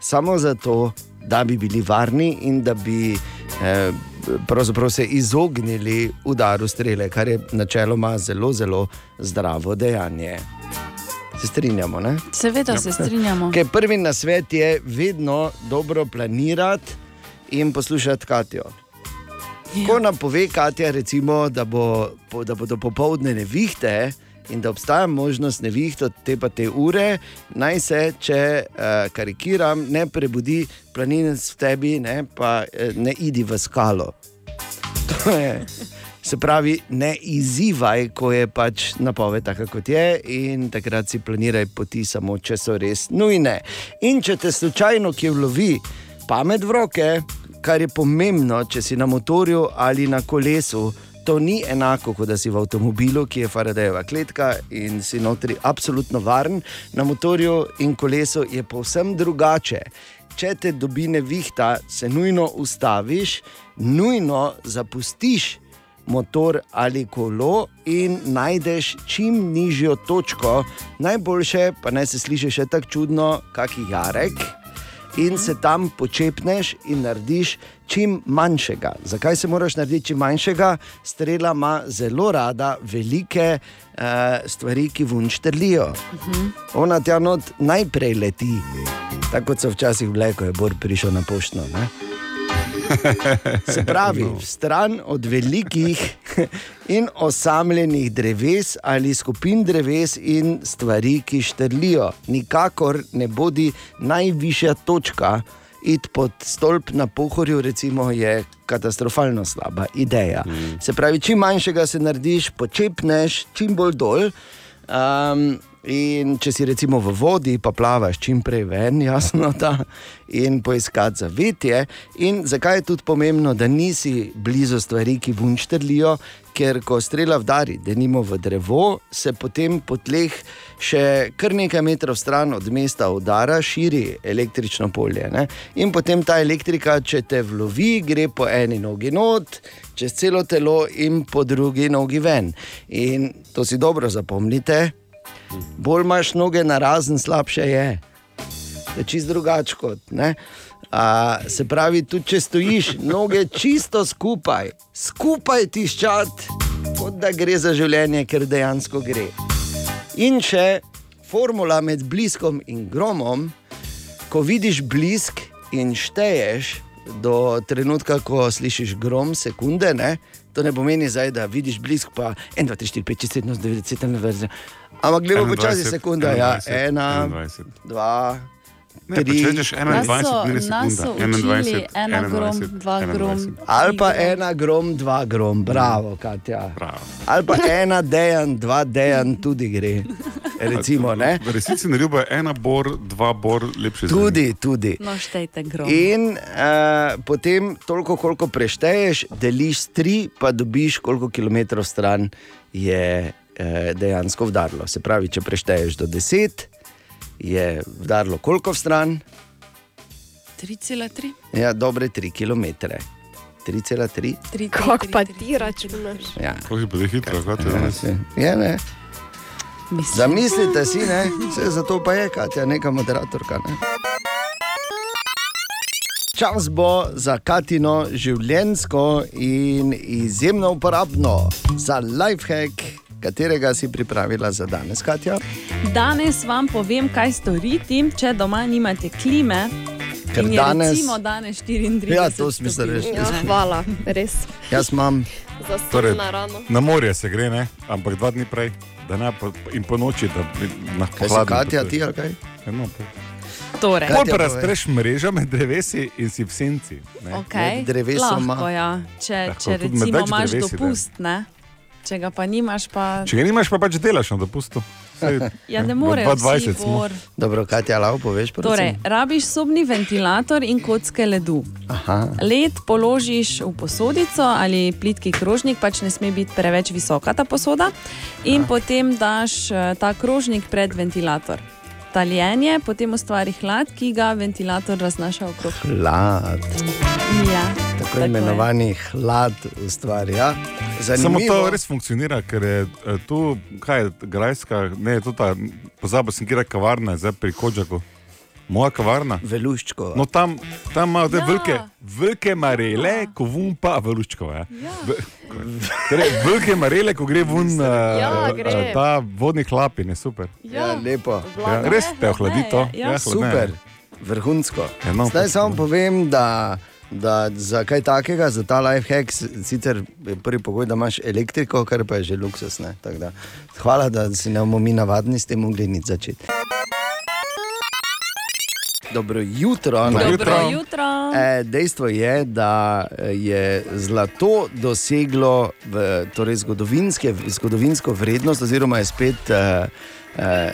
samo zato, da bi bili varni in da bi eh, pravzaprav se izognili udaru strele, kar je načeloma zelo, zelo zdravo dejanje. Se strinjamo, ne? Seveda se strinjamo. Ker prvi na svet je vedno dobro planirati in poslušati Katijo. Ko nam pove Katja, recimo, da, bo, da bodo popoldne nevihte in da obstaja možnost nevihte od te pa te ure, naj se, če uh, karikiram, ne prebudi planinec v tebi, ne, pa eh, ne idi v skalo. To je. Se pravi, ne izzivaj, ko je pač napoved taka, kot je, in takrat si planiraj poti, samo če so res nujne. In če te slučajno kje vlovi pamet v roke, kar je pomembno, če si na motorju ali na kolesu. To ni enako, kot da si v avtomobilu, ki je Faradejeva kletka in si notri absolutno varen. Na motorju in kolesu je povsem drugače. Če te dobi nevihta, se nujno ustaviš, nujno zapustiš motor ali kolo in najdeš čim nižjo točko. Najboljše pa naj se sliši še tako čudno, kaki jarek. In se tam počepneš in narediš čim manjšega. Zakaj se moraš narediti čim manjšega? Strela ima zelo rada velike uh, stvari, ki vunštrlijo. Ona tja not najprej leti, tako kot so včasih bile, ko je Bor prišel na pošto. Ne? Se pravi, no. stran od velikih in osamljenih dreves ali skupin dreves in stvari, ki štrlijo. Nikakor ne bodi najvišja točka. Iti pod stolp na pohorju, recimo, je katastrofalno slaba ideja. Mm. Se pravi, čim manjšega se narediš, počepneš, čim bolj dol. Um, in če si recimo v vodi, pa plavaš čim prej ven, jasno, da, in poiskati zavetje. In zakaj je tudi pomembno, da nisi blizu stvari, ki vunštrlijo, ker ko strela vdari, da nimo v drevo, se potem po tleh še kar nekaj metrov stran od mesta udara, širi električno polje. Ne? In potem ta elektrika, če te vlovi, gre po eni nogi not, čez celo telo in po drugi nogi ven. In to si dobro zapomnite. Bolj imaš noge na razen, slabše je. Je čist drugače kot. ne. A, se pravi, tudi če stojiš, noge čisto skupaj, skupaj tiščati, kot da gre za življenje, ker dejansko gre. In še formula med bliskom in gromom, ko vidiš blisk in šteješ do trenutka, ko slišiš grom, sekunde, ne? to ne pomeni zdaj, da vidiš blisk, pa 1, 2, 3, 4, 5, 6, 7, 8, 9, 10, 11, ampak gledamo počasi 21, sekunda, ja, 21, ena, 21. dva. Ne, tri. če rečeš Nas 21, so, ne nas so sekunda. učili 21, ena grom, 21, dva grom. 21. Ali pa tri grom. ena grom, dva grom, bravo, Katja. Bravo. Ali pa ena dejan, dva dejan, tudi gre. Recimo, ne? V resnici ne ljubi ena bor, dva bor, lepše za Tudi, tudi. No, štejte grom. In uh, potem, toliko, koliko prešteješ, deliš s tri, pa dobiš, koliko kilometrov stran je uh, dejansko vdarlo. Se pravi, če prešteješ do deset, je vdarlo koliko v stran? 3,3. Ja, dobre tri kilometre. 3,3. 3, Kako pa ti računaš? Ja. Kako si bilo hitro, kot je Ja, danes. Ja, ne. Mislim. Zamislite si, ne? Vse zato pa je Katja, neka moderatorka. Ne? Čas bo za Katino življensko in izjemno uporabno za lifehack, katerega si pripravila za danes, Katja. Danes vam povem, kaj storiti, če doma nimate klime. Ker in je danes- recimo danes 34. Ja, to si mislil reči. Ja, hvala, res. Jaz imam Torej, na rano. na morje se gre, ne? ampak dva dni prej, da ne po, in po noči, da bi si hladno Katja, ti ali kaj? Eno, po- Torej, Kaj? Pa razpreš mreža med drevesi in si v senci. ne. okay, med drevesoma. lahko, ja. če, Lahko če recimo imaš dopust, ne? Če ga pa nimaš, pa Če ga nimaš, pa pač delaš na dopustu. Ja, ne moreš. 22 smo. Dobro, Katja, lahko poveš, prosim. Torej, rabiš sobni ventilator in kocke ledu. Aha. Led položiš v posodico ali plitki krožnik, pač ne sme biti preveč visoka ta posoda, in potem daš eh, ta krožnik pred ventilator. Taljenje, potem ustvari hlad, ki ga ventilator raznaša okrog. Hlad, Ja, tako je. imenovani hlad ustvarja. Samo Zanimivo. to res funkcionira, ker je eh, tu, kaj je, grajska, ne, to ta, pozabil sem, kje je kavarna, zdaj pri Kodžaku. Moja kavarna. Veluščko. No, tam, tam imajo te Ja. velike, velike marele, Ja. ko vun pa velučko. Ja. Ja. Torej, velike marele, ko gre ven Ja, uh, gre. ta vodni hlapin, je super. Ja, lepo. Ja, res te ohladi to. Ja, Ja. Super, vrhunsko. Ja, no, Zdaj samo povem, da, da za kaj takega, za ta life hack, sicer je prvi pogoj, da imaš elektriko, kar pa je že luksus. ne, Da, hvala, da si ne bomo mi navadni s tem mogli nič začeti. Dobro jutro. Dobro ne. jutro. Dobro jutro. E, dejstvo je, da eh, je zlato doseglo v, torej zgodovinsko vrednost, oziroma je spet eh, eh,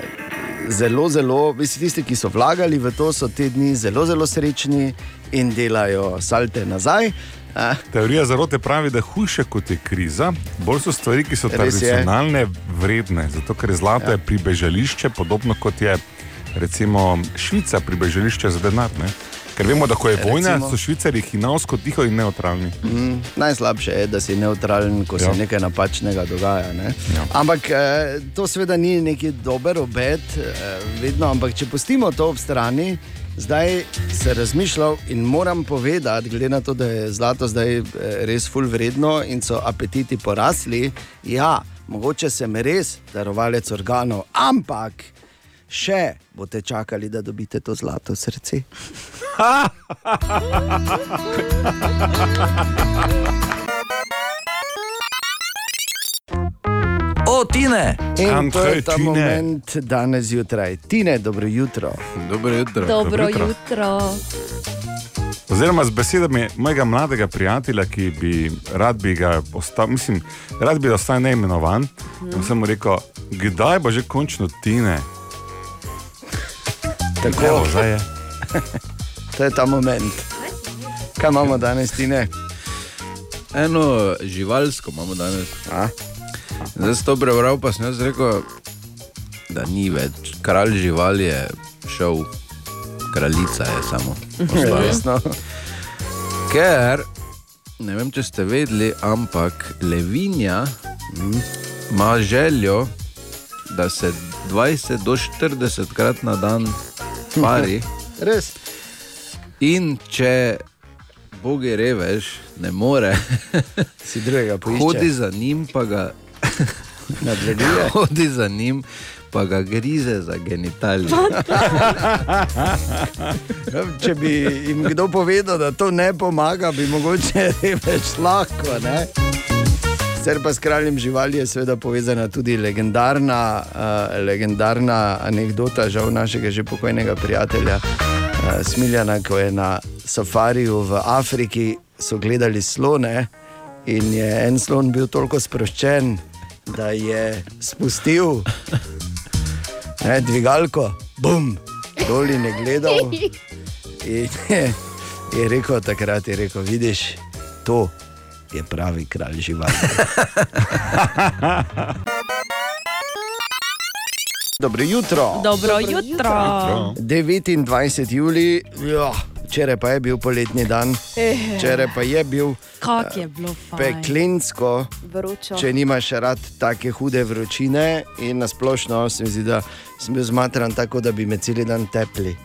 zelo, zelo, vsi tisti, ki so vlagali v to, so te dni zelo, zelo srečni in delajo salte nazaj. Eh, Teorija zarote pravi, da hujše kot je kriza, bolj so stvari, ki so Res je. tradicionalne, vredne. Zato, ker je zlato Ja. ja. pribežališče, podobno kot je recimo Švica pribežališče za denar. Ne? Ker vemo, da ko je vojna, Recimo. so švicari hinavsko tiho in neutralni. Mm, najslabše je, da si neutralen, ko ja. se Ja. nekaj napačnega dogaja. Ne? Ja. Ampak eh, to seveda ni neki dober obet, eh, vedno, ampak če pustimo to ob strani. Zdaj se razmišljal in moram povedati, glede na to, da je zlato zdaj eh, res full vredno in so apetiti porasli. Ja, mogoče sem res darovalec organov, ampak še boste čakali, da dobite to zlato srce. O, Tine! In to je kaj, ta Tine? moment danes zjutraj. Tine, dobro jutro. Dobro jutro. Dobro jutro. jutro. Oziroma z besedami mojega mladega prijatelja, ki bi rad bi ga ostal, mislim, rad bi ostal neimenovan. Mm. Sem mu rekel, kdaj bo že končno tine? Tako, Evo, je. to je ta moment. Kaj imamo danes, Tine? Eno živalsko imamo danes. A? Zdaj sem to prebral, pa sem jaz rekel, da ni več. Kralj živali je šel, kraljica je samo. ostala. Resno. Ker, ne vem, če ste vedeli, ampak levinja mm, ima željo, da se 20 do 40 krat na dan pari. Res. In če bogi revež, ne more, Si drugega hodi poišče. za njim, pa ga Nadleguje. hodi za njim, pa ga grize za genitalije. Če bi jim kdo povedal, da to ne pomaga, bi mogoče več lahko. Ne? Sicer pa s kraljem živali je seveda povezana tudi legendarna, uh, legendarna anekdota, žal našega že pokojnega prijatelja uh, Smiljana, ko je na safariju v Afriki so gledali slone in je en slon bil toliko sproščen, da je spustil ne, dvigalko, bum, dol in je gledal. In je, je rekel takrat, je rekel, vidiš, to je pravi kralj živali. Dobro jutro. Dobro jutro. 29. juli, ja, včeraj pa je bil poletni dan, včeraj pa je bil Kak je bilo fajn. peklinsko. Vročo. Če nimaš rad take hude vročine, in nasplošno se mi zdi, da sem bil zmatran tako, da bi me cel dan tepli,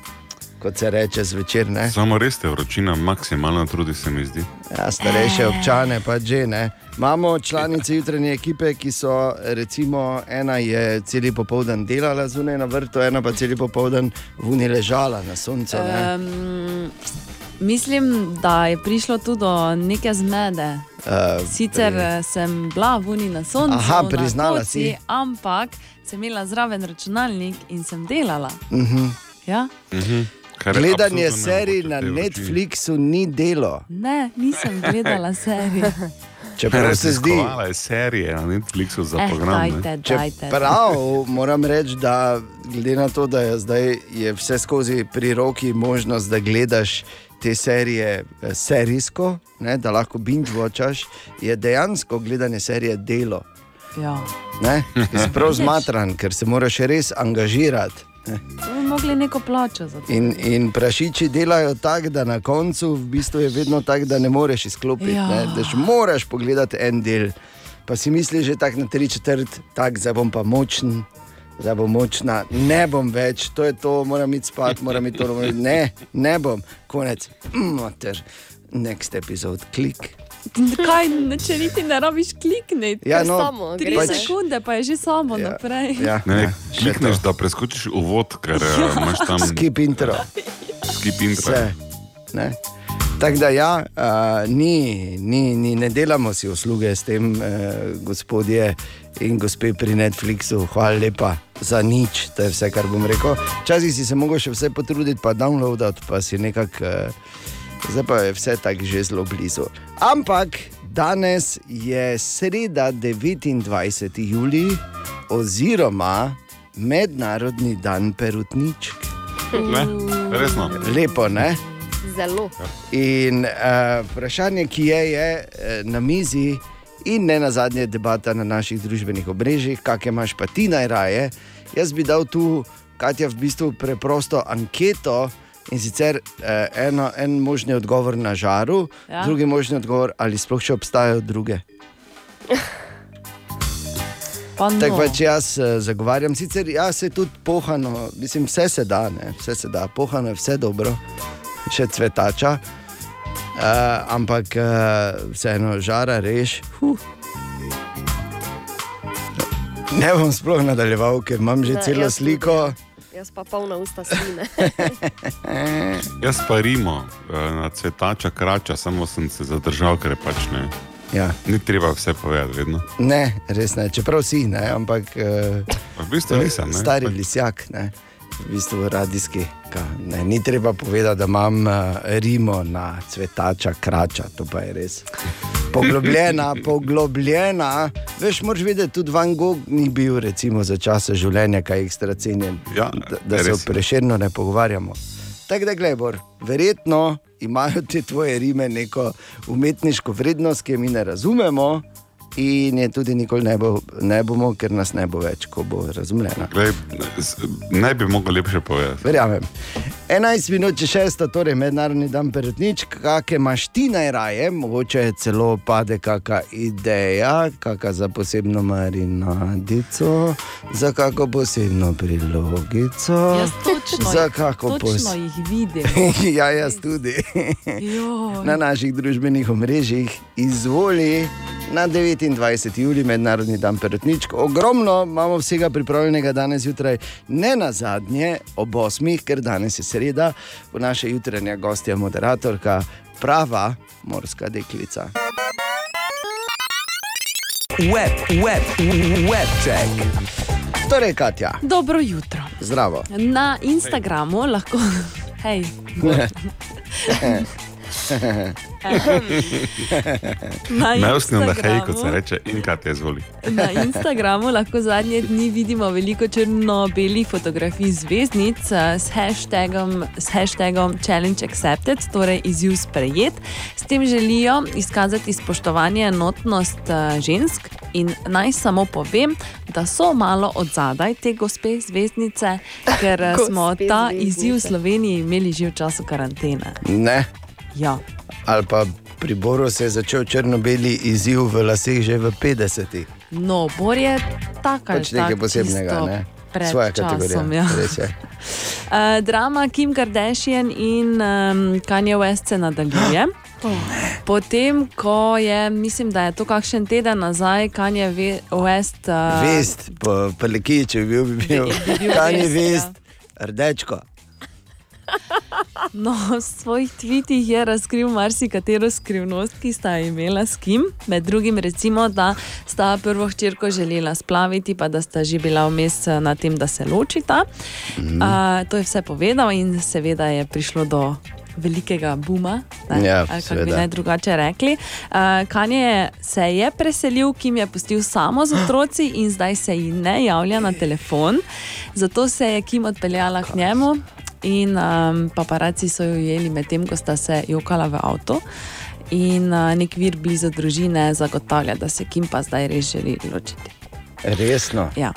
kot se reče zvečer. Ne? Samo res te vročina maksimalno trudi, se mi zdi. Ja, starejše občane pa že ne. Imamo članice jutranje ekipe, ki so, recimo, ena je cel popoldan delala zunaj na vrtu, ena pa cel popoldan vuni ležala na soncu. ne. Um, mislim, da je prišlo tudi do neke zmede. Uh, Sicer eh, sem bila vuni na soncu, Aha, priznala na koci, si. ampak sem imela zraven računalnik in sem delala. uh -huh. Ja? Kar je Gledanje serij na. Netflixu ni delo. Ne, nisem gledala serije. Čeprav se zdi, Raziskovala je serije na Netflixu za Eh, program. ne. dajte, dajte. Prav, moram reči, da glede na to, da je zdaj je vse skozi pri roki možnost, da gledaš te serije eh, serijsko, ne, da lahko binge-watchaš, je dejansko gledanje serije delo. Ja. Ne? Prav zmatran, ker se moraš res angažirati. Bi mogli neko plačo za to. In, in prašiči delajo tako, da na koncu v bistvu je vedno tako, da ne moreš izklopiti. Ja. Ne? Da moraš pogledati en del. Pa si misliš, že tako na tri četrt, tako zdaj bom pa močen, zdaj bom močna, ne bom več, to je to, moram iti spat, moram iti to, ne, ne bom, konec, mater, next episode, klik. Kaj, ne, če niti ne rabiš klikniti. Ja, no, samo Tri pač- sekunde pa je že samo Ja, naprej. Ja, Ne, ja, ne, še klikneš, to. da preskočiš uvod, ker ja. imaš tam Skip intro. skip intro. Vse. ne. Tako da, ja, uh, ni, ni, ni, ne delamo si usluge s tem, uh, gospodje in gospe pri Netflixu, hvala lepa za nič, to je vse, kar bom rekel. Včasih si se mogel še vse potruditi, pa downloadati, pa si nekako, uh, zdaj pa je vse tako že zelo blizu. Ampak danes je sreda 29. julij, oziroma Mednarodni dan perutničk. Ne, resno. Lepo, ne? Zelo. In uh, vprašanje, ki je, je eh, na mizi, in ne na zadnje debata na naših družbenih obrežjih, kakšne imaš pa ti najraje. Jaz bi dal tu, Katja, v bistvu preprosto anketo. In sicer eh, eno, en možni odgovor na žaru, Ja. drugi možni odgovor, ali sploh še obstajajo druge. Pa no. Tako pač jaz eh, zagovarjam, sicer jaz se tudi pohano, mislim, vse se da, ne, vse se da, pohano je vse dobro, še cvetača. Uh, ampak uh, vseeno žara reš. Huh. Ne bom sploh nadaljeval, ker imam že Ne, celo jaz tudi, sliko. Jaz pa polna usta sline. Jaz pa Rimo, eh, na cvetača krača, samo sem se zadržal, ker je pač ne. Ja. Ni treba vse povedati, vedno. Ne, res ne, čeprav si, ne, ampak uh, Pa V bistvu nisem. Ne? stari lisjak, ne, v bistvu radijski. Ne, ni treba povedati, da imam uh, Rimo na cvetača, krača, to pa je res. Poglobljena, poglobljena. Veš, moraš vedeti, tudi Van Gogh ni bil recimo, za časa življenja kaj ekstra cenjen. Ja, da, da se preširno ne pogovarjamo. Tako da, gledaj, verjetno imajo te tvoje rime neko umetniško vrednost, ki je mi ne razumemo, in je tudi nikoli ne, bo, ne bomo, ker nas ne bo več, ko bo razumljena. Glej, ne bi mogel lepše povedati. Verjamem. 11 minut če šesta, torej mednarodni dan perutničk, kakšne imaš ti najraje, mogoče celo pade kakšna ideja, kakšna za posebno marinadico, za kakšno posebno prilogico. Jaz točno, Za točno pos- jih vidim. ja, jaz tudi. Na naših družbenih omrežjih izvoli na 29. julij, mednarodni dan perutničk. Ogromno imamo vsega pripravljenega danes zjutraj, ne na zadnje ob 8, ker danes je sreda, v naše jutranja gostja moderatorka, prava morska deklica. Web, web, web check. Torej, Katja, Dobro jutro. zdravo. Na Instagramu lahko. Hej, Na Najosnil na hej, kot se reče, in kaj te zvoli. Na Instagramu lahko zadnje dni vidimo veliko črno-belih fotografij zvezdnic eh, s hashtagom, s hashtagom Challenge Accepted, torej izziv sprejet. S tem želijo izkazati spoštovanje enotnost eh, žensk. In naj samo povem, da so malo od zadaj te gospe zvezdnice, ker eh, smo ta izziv v Sloveniji imeli že v času karantene. Ne. Ja. Ali pa pri Boru se je začel črno-beli izziv v laseh že v 50-ih. No, Bor je tak ali Pač nekaj tak posebnega, ne? Svoja časom, kategorija. ja. Je. Uh, drama Kim Kardashian in um, Kanye West se nadaljuje. Potem, ko je, mislim, da je to kakšen teden nazaj, Kanye Ve- West. Uh, Vest, po preleki, če bi bil, bi bil, Bi bil kaj je vest, vest, rdečko. No, v svojih tvitih je razkril marsikatero skrivnost, ki sta imela s Kim. Med drugim, recimo, da sta prvo hčerko želela splaviti, pa da sta že bila vmes eh, na tem, da se ločita. Mm. Uh, to je vse povedal in seveda je prišlo do. Velikega buma, ne, Ja, kako bi naj drugače rekli. Uh, Kanje se je preselil, Kim je pustil samo z otroci in zdaj se ji ne javlja na telefon. Zato se je Kim odpeljala k njemu in um, paparaci so jo ujeli medtem, ko sta se jokala v avtu. In uh, nek vir blizu družine zagotavlja, da se Kim pa zdaj res želi ločiti. Resno. Ja.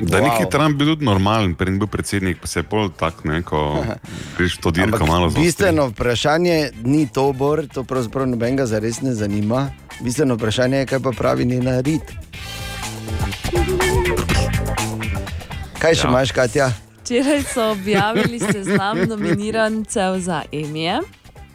Da Wow. neki Trump bil tudi normalen, prej ni bil predsednik, pa se je pol tak, ne, ko greš to dirko malo za. bistveno vprašanje ni to, Bor, to pravzaprav nobenega zares ne zanima. Bistveno vprašanje je, kaj pa pravi njena rit. Kaj še ja. imaš, Katja? Včeraj so objavili seznam nominirancev za Emije.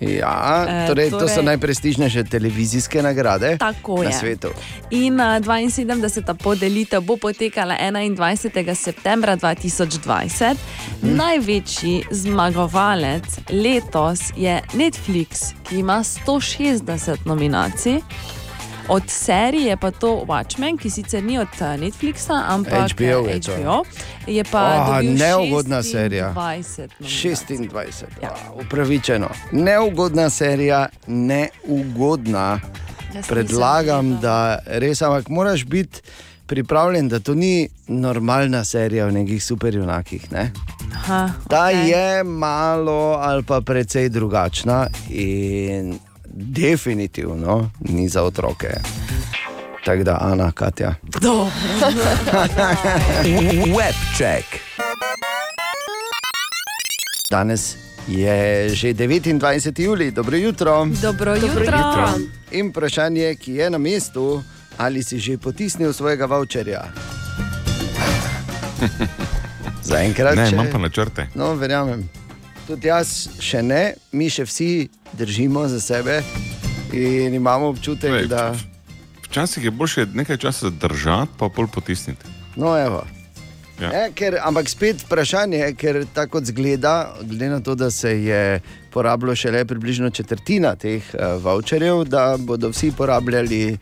Ja, Eh, torej, to so torej- najprestižnejše televizijske nagrade Tako na je. svetu. In uh, 72. podelitev bo potekala 21. septembra 2020. Mhm. Največji zmagovalec letos je Netflix, ki ima 160 nominacij. Od serije pa to Watchmen, ki sicer ni od eh, Netflixa, ampak HBO eh, je. HBO, je pa dobil neugodna serija. 26 nominacij. 26, Ja. upravičeno. Neugodna serija, neugodna. Jaz Predlagam, da res, ampak moraš biti pripravljen, da to ni normalna serija o nekih superjunakih. Ne? Aha, Ta okej. je malo ali pa precej drugačna in definitivno ni za otroke. Tako da, Ana, Katja. Dobro. Webcheck. Danes je že 29. juli, dobro jutro. Dobro jutro. jutro. In vprašanje, ki je na mestu, ali si že potisnil svojega voucherja? Zaenkrat Ne, še- imam pa načrte. No, verjamem. Tudi jaz še ne, mi še vsi držimo za sebe in imamo občutek, Glej, da. Včasih je bolje nekaj časa držati, pa pol potisniti. No, evo. Ja. Ne, ker, ampak spet vprašanje, ker tako kot zgleda, glede na to, da se je porabilo šele približno četrtina teh uh, voucherjev, da bodo vsi porabljali,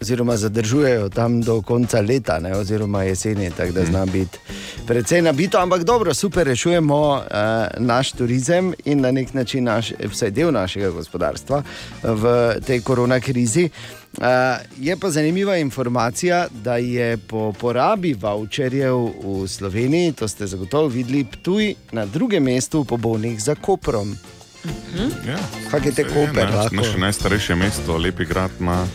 oziroma zadržujejo tam do konca leta, ne, oziroma jeseni, tako da zna biti precej nabito. Ampak dobro, super rešujemo uh, naš turizem in na nek način naš, vsaj del našega gospodarstva v tej korona krizi. Uh, je pa zanimiva informacija, da je po porabi voucherjev v Sloveniji, to ste zagotovo videli, Ptuj na drugem mestu po bolnih za Koprom. Ja, Kak je te Koper, naš- lahko? Naše najstarejše mesto, lepi grad ima.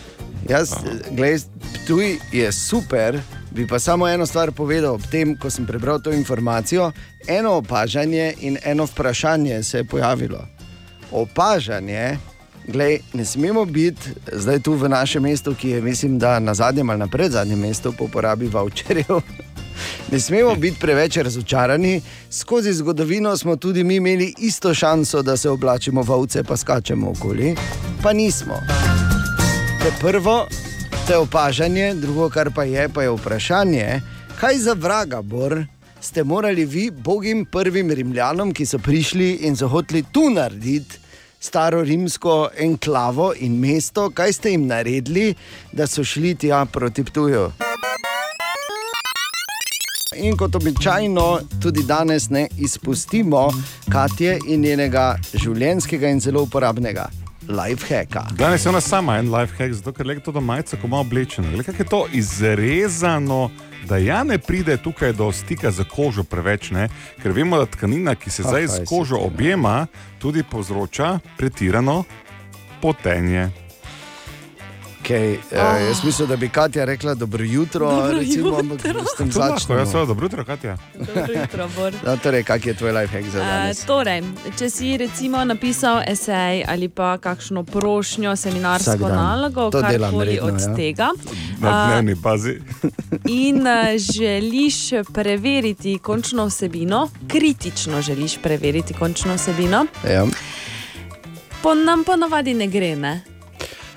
Jaz, gledaj, Ptuj je super, bi pa samo eno stvar povedal. Ob tem, ko sem prebral to informacijo, eno opažanje in eno vprašanje se je pojavilo. Opažanje, gledaj, ne smemo biti zdaj tu v našem mestu, ki je, mislim, da na zadnjem ali na predzadnjem mestu po porabi voucherjev. Ne smemo biti preveč razočarani. Skozi zgodovino smo tudi mi imeli isto šanso, da se oblačimo v ovce, pa skačemo okoli, pa nismo. To je prvo, to je opažanje, drugo, kar pa je, pa je vprašanje, kaj za vraga, Bor, ste morali vi, bogim prvim rimljanom, ki so prišli in so hoteli tu narediti staro rimsko enklavo in mesto, kaj ste jim naredili, da so šli tja proti Ptuju. In kot običajno, tudi danes ne izpustimo Katje in njenega življenjskega in zelo uporabnega. Lifehacka. Danes je ona sama en life hack, zato ker je to do majice, ko ima oblečeno. Glej, kako je to izrezano, da ja ne pride tukaj do stika z kožo preveč, ne? ker vemo, da tkanina, ki se zdaj si kožo objema, tudi povzroča pretirano potenje. Okay, uh, jaz mislim, da bi Katja rekla dobro jutro, Dobro recimo, ampak jutro. s tem začnemo. jaz seveda, dobro jutro, Katja. Dobro jutro, Bor. No, torej, kak je tvoj lifehack za Uh, danes? torej, če si recimo napisal esej ali pa kakšno prošnjo, seminarsko nalogo, To delam karkoli redno, od ja. tega, Na A, dnevni bazi. in uh, želiš preveriti končno vsebino, kritično želiš preveriti končno vsebino, Ja. po nam ponavadi ne gre. Ne?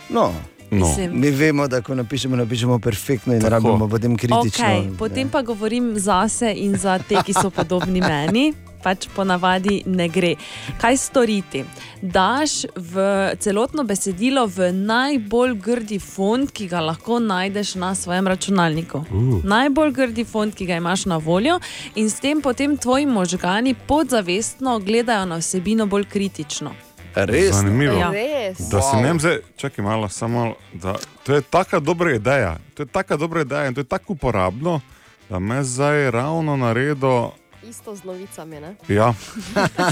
No, No. Mislim, mi vemo, da ko napišemo, napišemo perfektno in Tako. rabimo potem kritično. Okay, potem pa govorim zase in za te, ki so podobni meni. Pač ponavadi ne gre. Kaj storiti? Daš v celotno besedilo v najbolj grdi font, ki ga lahko najdeš na svojem računalniku. Uh. Najbolj grdi font, ki ga imaš na voljo, in s tem potem tvoji možgani podzavestno gledajo na vsebino bolj kritično. Res? Zanimivo. Ja. Res. Da se ne zdaj, čakaj malo, samo da. To je taka dobra ideja, to je taka dobra ideja in to je tako uporabno, da me zdaj ravno naredo. Isto z novicami. Ne? Ja,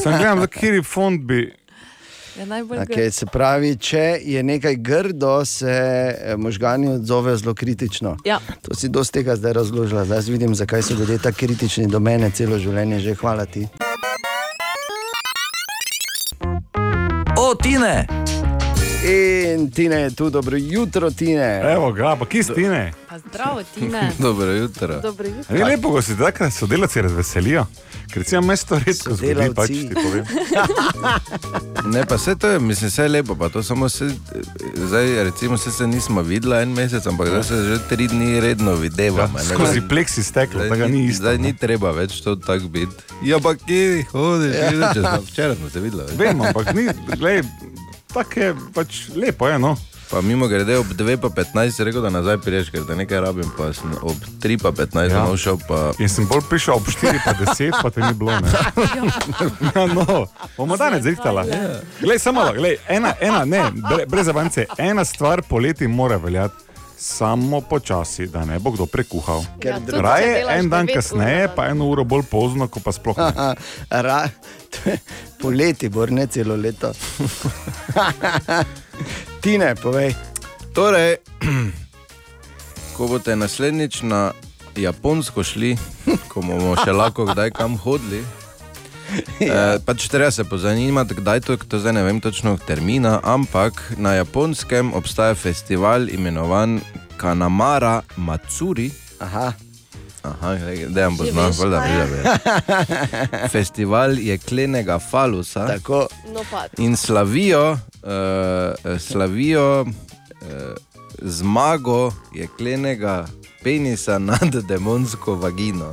sem gledal, da kjer fond bi. Ja, najbolj Okay, se pravi, če je nekaj grdo, se eh, možgani odzovejo zelo kritično. Ja. To si dosti tega zdaj razložila. Zdaj vidim, zakaj so ljudje tako kritični do mene celo življenje. Že hvala ti. O, Tine! In Tine je tu, dobro jutro, Tine. Evo ga, pa kje stine. Pa zdravo, Tine. Dobro jutro. Dobro jutro. Ni lepo, ko se takrat sodelavci razveselijo, ker se jim mesto redko zgodi, pač ti povem. Ne, pa vse to je, mislim, vse je lepo, pa to samo se, zdaj, recimo, se, se nismo videla en mesec, ampak zdaj se že tri dni redno Ja, videvamo. ne, skozi pleksi steklo, Zdaj, tega ni isto. zdaj ni treba več to tako biti. Ja, pa kje hodiš? Ja. Včeraj smo se videli. veš. Vem, ampak ni, glej, tako je pač lepo, je, no. Pa mimo grede ob 2 pa 15 si rekel, da nazaj priješ, ker te nekaj rabim, pa sem ob 3 pa 15 Ja. ja. šel pa... In sem bolj prišel ob 4, pa 10, pa te ni bilo. Ne? Ja, no, bomo danes zrihtala. Glej, samo malo, glej, ena, ena, ne, bre, brez avance, ena stvar poleti mora veljati. Samo počasi, da ne bo kdo prekuhal. Ker Ja, Raje en dan kasneje, pa eno uro bolj pozno, ko pa sploh ne. Ra, poleti, bo ne celo leto. Tine, povej. Torej, ko boste naslednjič na Japonsko šli, ko bomo še lahko kdaj kam hodili. Ja. E, pač treba se pozanimati, kdaj to je, to zdaj ne vem točno termina, ampak na japonskem obstaja festival imenovan Kanamara Matsuri. Aha, Aha, da vam bo znal, da je. Festival jeklenega falusa tako. No, in slavijo, uh, slavijo uh, zmago jeklenega penisa nad demonsko vagino.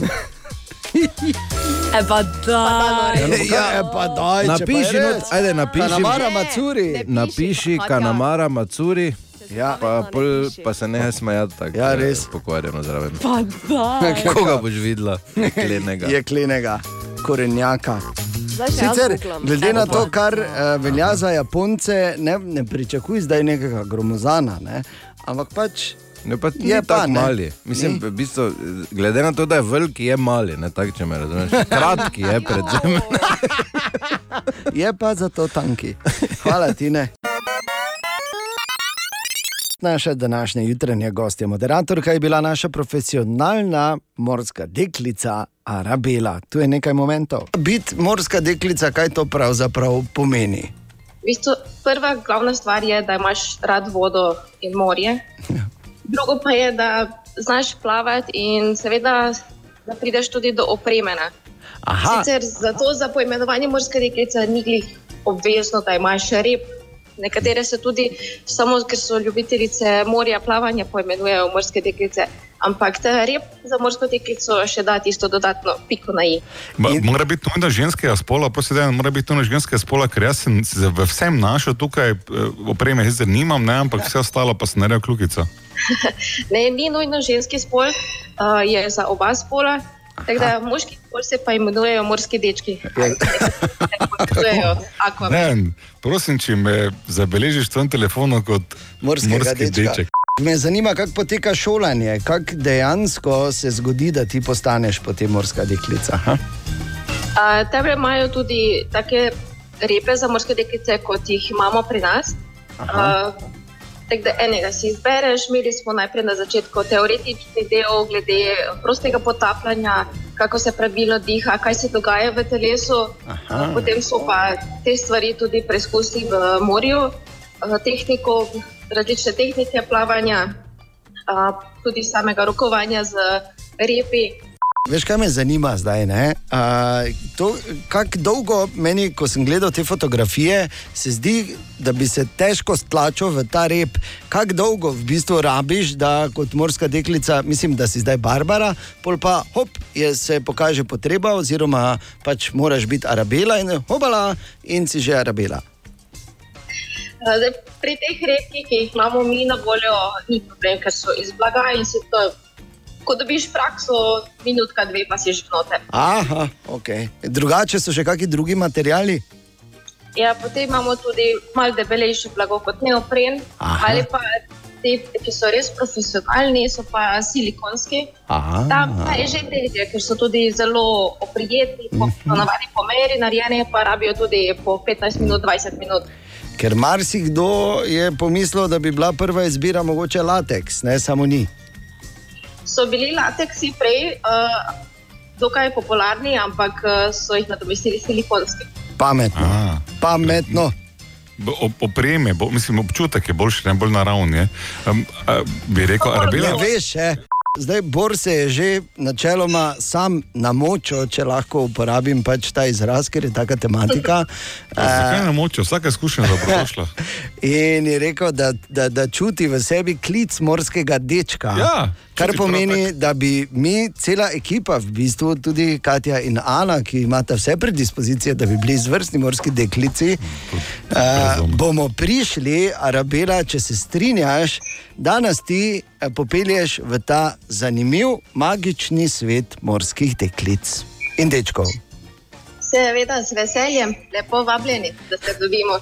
E pa daj. Ja, e pa daj, če pa je Napiši, res. not, ajde, napiši, Kanamara Macuri. ne. napiši Katja. Kanamara Matsuri, Ja. pa, pol, pa se ne smejati tako. Ja, res. Pokvarjeno zraven. Pa daj. Koga boš videla? Jeklenega. Jeklenega, korenjaka. Sicer, glede na to, kar uh, velja za Japonce, ne, ne pričakuj zdaj nekega gromozana, ne? ampak pač Ne, pa Je je pa, tako ne. mali. Mislim, v bistvu, glede na to, da je veliki, je mali, ne tako, če me razumeš. Kratki je predvsem. je pa zato tanki. Hvala ti ne. Naša današnja jutranja gostja, moderatorka je bila naša profesionalna morska deklica Arabela. Tu je nekaj momentov. Biti morska deklica, kaj to pravzaprav pomeni? V bistvu, prva glavna stvar je, da imaš rad vodo in morje. Drugo pa je, da znaš plavati in seveda, da prideš tudi do opremena. Aha, Sicer zato za poimenovanje morske deklice ni glih obvezno, da imaš rep. Nekatere se tudi, samo ker so ljubitelice morja plavanja, poimenujejo morske deklice. Ampak ta rep za morsko deklico še da tisto dodatno piko na i. Ma, In- mora biti nujno ženskega spola, da mora biti nujno ženskega spola, ker jaz sem se v vsem našel tukaj, eh, opreme sicer nimam, ne, ampak vse ostalo pa sem naredil kljukico. Ne, ni nujno ženski spol, uh, je za oba spola. Tako da moški spol se pa imenujejo morski dečki. Akvamen. Ne, prosim, če me zabeležiš v tem telefonu kot Morskega morski dečka. deček. Me zanima, kako poteka šolanje, kako dejansko se zgodi, da ti postaneš potem morska deklica. Tebe imajo tudi take repe za morske deklice, kot jih imamo pri nas. Uh, tako da enega si izbereš, imeli smo najprej na začetku teoretični del glede prostega potapljanja, kako se pravilno diha, kaj se dogaja v telesu. Aha. Potem so pa te stvari tudi preizkusili v morju, uh, tehniko, različne tehnike plavanja, uh, tudi samega rokovanja z repi. Veš, kaj me zanima zdaj? ne? A, to, Kako dolgo meni, ko sem gledal te fotografije, se zdi, da bi se težko stlačil v ta rep. Kako dolgo v bistvu rabiš, da kot morska deklica, mislim, da si zdaj Barbara, pol pa hop, je, se pokaže potreba, oziroma pač moraš biti arabela in hopala in si že arabela. Zdaj, pri teh repkih, ki jih imamo mi na voljo, ni problem, ker so iz blaga in se to. Ko dobiš prakso, minutka, dve, pa si že noter. Aha, ok. Drugače so še kakšni drugi materiali? Ja, potem imamo tudi malo debelejše blago kot neopren, Aha. ali pa te, ki so res profesionalni, so pa silikonski. Aha. Tam pa je že težje, ker so tudi zelo oprijetni, po, Mhm. navadi po meri narejeni, pa rabijo tudi po 15 minut, 20 minut. Ker marsikdo je pomislil, da bi bila prva izbira mogoče lateks, ne samo ni. So bili lateksi prej uh, dokaj popularni, ampak uh, so jih nadomestili silikonski. Pametno. Aha. Pametno. Opreme, bo, mislim, občutek je boljši, ne bolj naravni. je. Um, a, bi rekel, Ne arabela. veš, še. Zdaj Bor se je že načeloma sam namočil, če lahko uporabim pač ta izraz, ker je taka tematika. Zakaj ne moče, vsaka izkušnja je dobrodošla. In je rekel, da, da, da čuti v sebi klic morskega dečka. Ja, kar pomeni, da bi mi, cela ekipa, v bistvu tudi Katja in Ana, ki imata vse predispozicije, da bi bili izvrstni morski deklici, uh, bomo prišli, Arabela, če se strinjaš, da nas ti eh, popelješ v ta zanimiv, magični svet morskih deklic in dečkov. Seveda, z veseljem, lepo vabljeni, da se dobimo.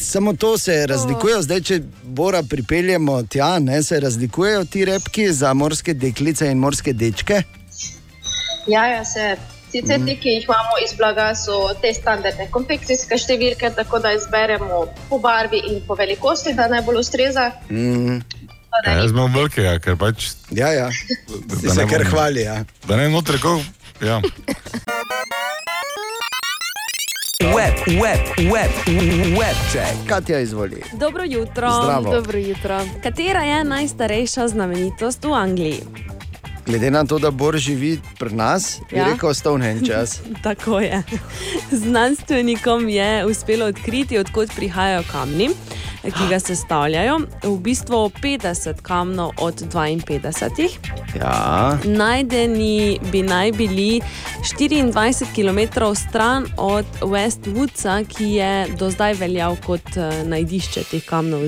Samo to se razlikuje, zdaj če Bora pripeljemo tja, ne, se razlikujejo ti repki za morske deklice in morske dečke. Ja, ja, se. Sicer ti, ki jih imamo iz blaga, so te standardne konfekcijske številke, tako da izberemo po barvi in po velikosti, da najbolj ustreza. Mm, da Ja, jaz imam velike, ja, ker pač. ja, ja. da Si se kar hvali. Ja. Da ne noter, kako. Ja. Web, web, web, web check. Katja, izvoli. Dobro jutro. Zdravo. Dobro jutro. Katera je najstarejša znamenitost v Angliji? Glede na to, da Bor živi pri nas, ja. Je rekel Stonehenge čas. Tako je. Znanstvenikom je uspelo odkriti, odkot prihajajo kamni, ki ga sestavljajo. V bistvu 50 kamnov od 52. Ja. Najdeni bi naj bili 24 km stran od Westwoodsa, ki je do zdaj veljal kot eh, najdišče teh kamnov.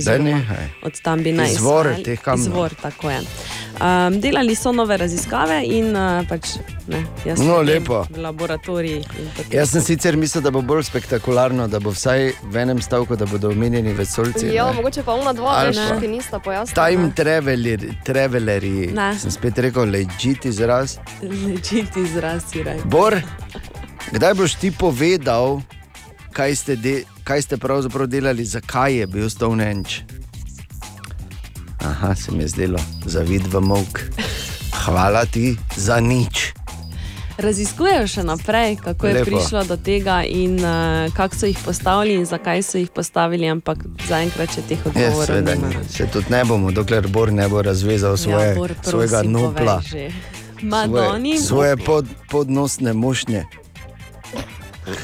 Od tam bi naj Izvor teh kamnov. Izvor, tako je. Um, delali so nove raziskave in uh, pač, ne, jaz No, lepo. v laboratoriji. Jaz sem sicer mislil, da bo bolj spektakularno, da bo vsaj v enem stavku, da bodo omenjeni vesoljci. Ja, mogoče pa ona dva, pa- ki nista pojasnila. Time traveler, travelerji. Ne. Sem spet rekel, legit izraz. Legit izraz si rekel. Bor, kdaj boš ti povedal, kaj ste, de, kaj ste pravzaprav delali, zakaj je bil Stonehenge? Aha, se mi je zdelo, zavid v mok. Hvala ti za nič. Raziskujejo še naprej, kako je Lepo. prišlo do tega in uh, kako so jih postavili in zakaj so jih postavili, ampak zaenkrat še teh Ja, odgovorov nima. ni. se tudi ne bomo, dokler Bor ne bo razvezal svoje, ja, Bor, svojega prosim, povej že. Madoni, svoje pod, podnosne mušnje.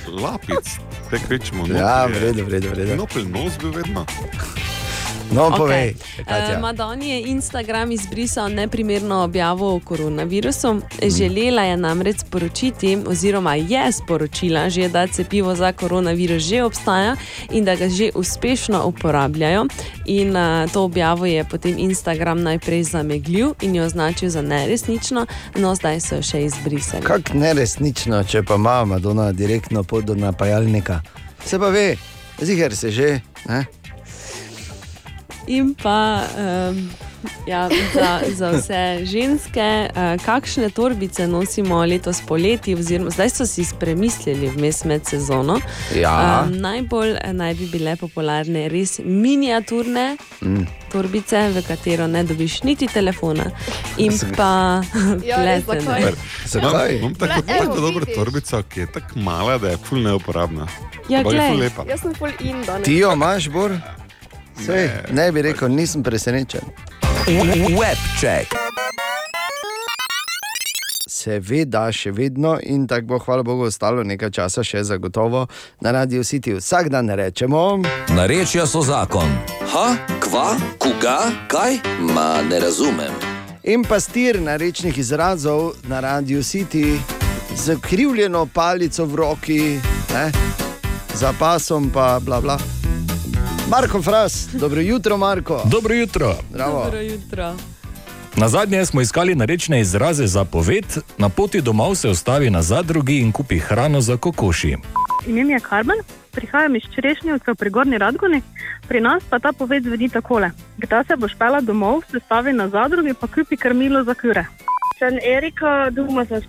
Lapic, te kvečemo. Ja, v redu, v redu. v redu. Nopel nos bil vedno. No, povej, Katja. Uh, Madoni je Instagram izbrisal neprimerno objavo o koronavirusu. Želela je namreč sporočiti, oziroma je sporočila, že, da cepivo za koronavirus že obstaja in da ga že uspešno uporabljajo. In uh, to objavo je potem Instagram najprej zameglil in jo označil za neresnično, no zdaj so jo še izbrisali. Kako neresnično, če pa ima Madonna direktno pot do napajalnika. Se pa ve, ziger se že. Ne? In pa um, ja, za, za vse ženske, uh, kakšne torbice nosimo letos poleti, oziroma zdaj so si premislili vmes med sezono. Ja. Um, najbolj eh, naj bi bile popularne res miniaturne. Mm. Torbice, v katero ne dobiš niti telefona, in pa Ja, pletene. zakaj? Imam, tako, evo, tako dobro torbico, ki je tako mala, da je ful neuporabna. Ja, lepa. Jaz sem full in danes. Ti jo imaš, Bor? Sej, ne bi rekel, nisem presenečen. Webcheck. Seveda, še vedno in tako bo, hvala Bogu, ostalo nekaj časa še zagotovo na Radio City. Vsak dan rečemo. Narečja so zakon. Ha, kva, koga, kaj? Ma ne razumem. In pastir narečnih izrazov na Radio City z krivljeno palico v roki, ne? za pasom pa bla bla. Marko Fras, dobro jutro, Marko. Dobro jutro. Bravo. Dobro jutro. Na zadnje smo iskali narečne izraze za poved, na poti domov se ustavi na zadrugi in kupi hrano za kokoši. Ime mi je Karmen, prihajam iz Čerešnjevca pri Gorni Radgoni, pri nas pa ta poved zveni takole. Kdaj se boš pela domov, se stavi na zadrugi, pa kupi krmilo za kure. Sem Erika, doma sem z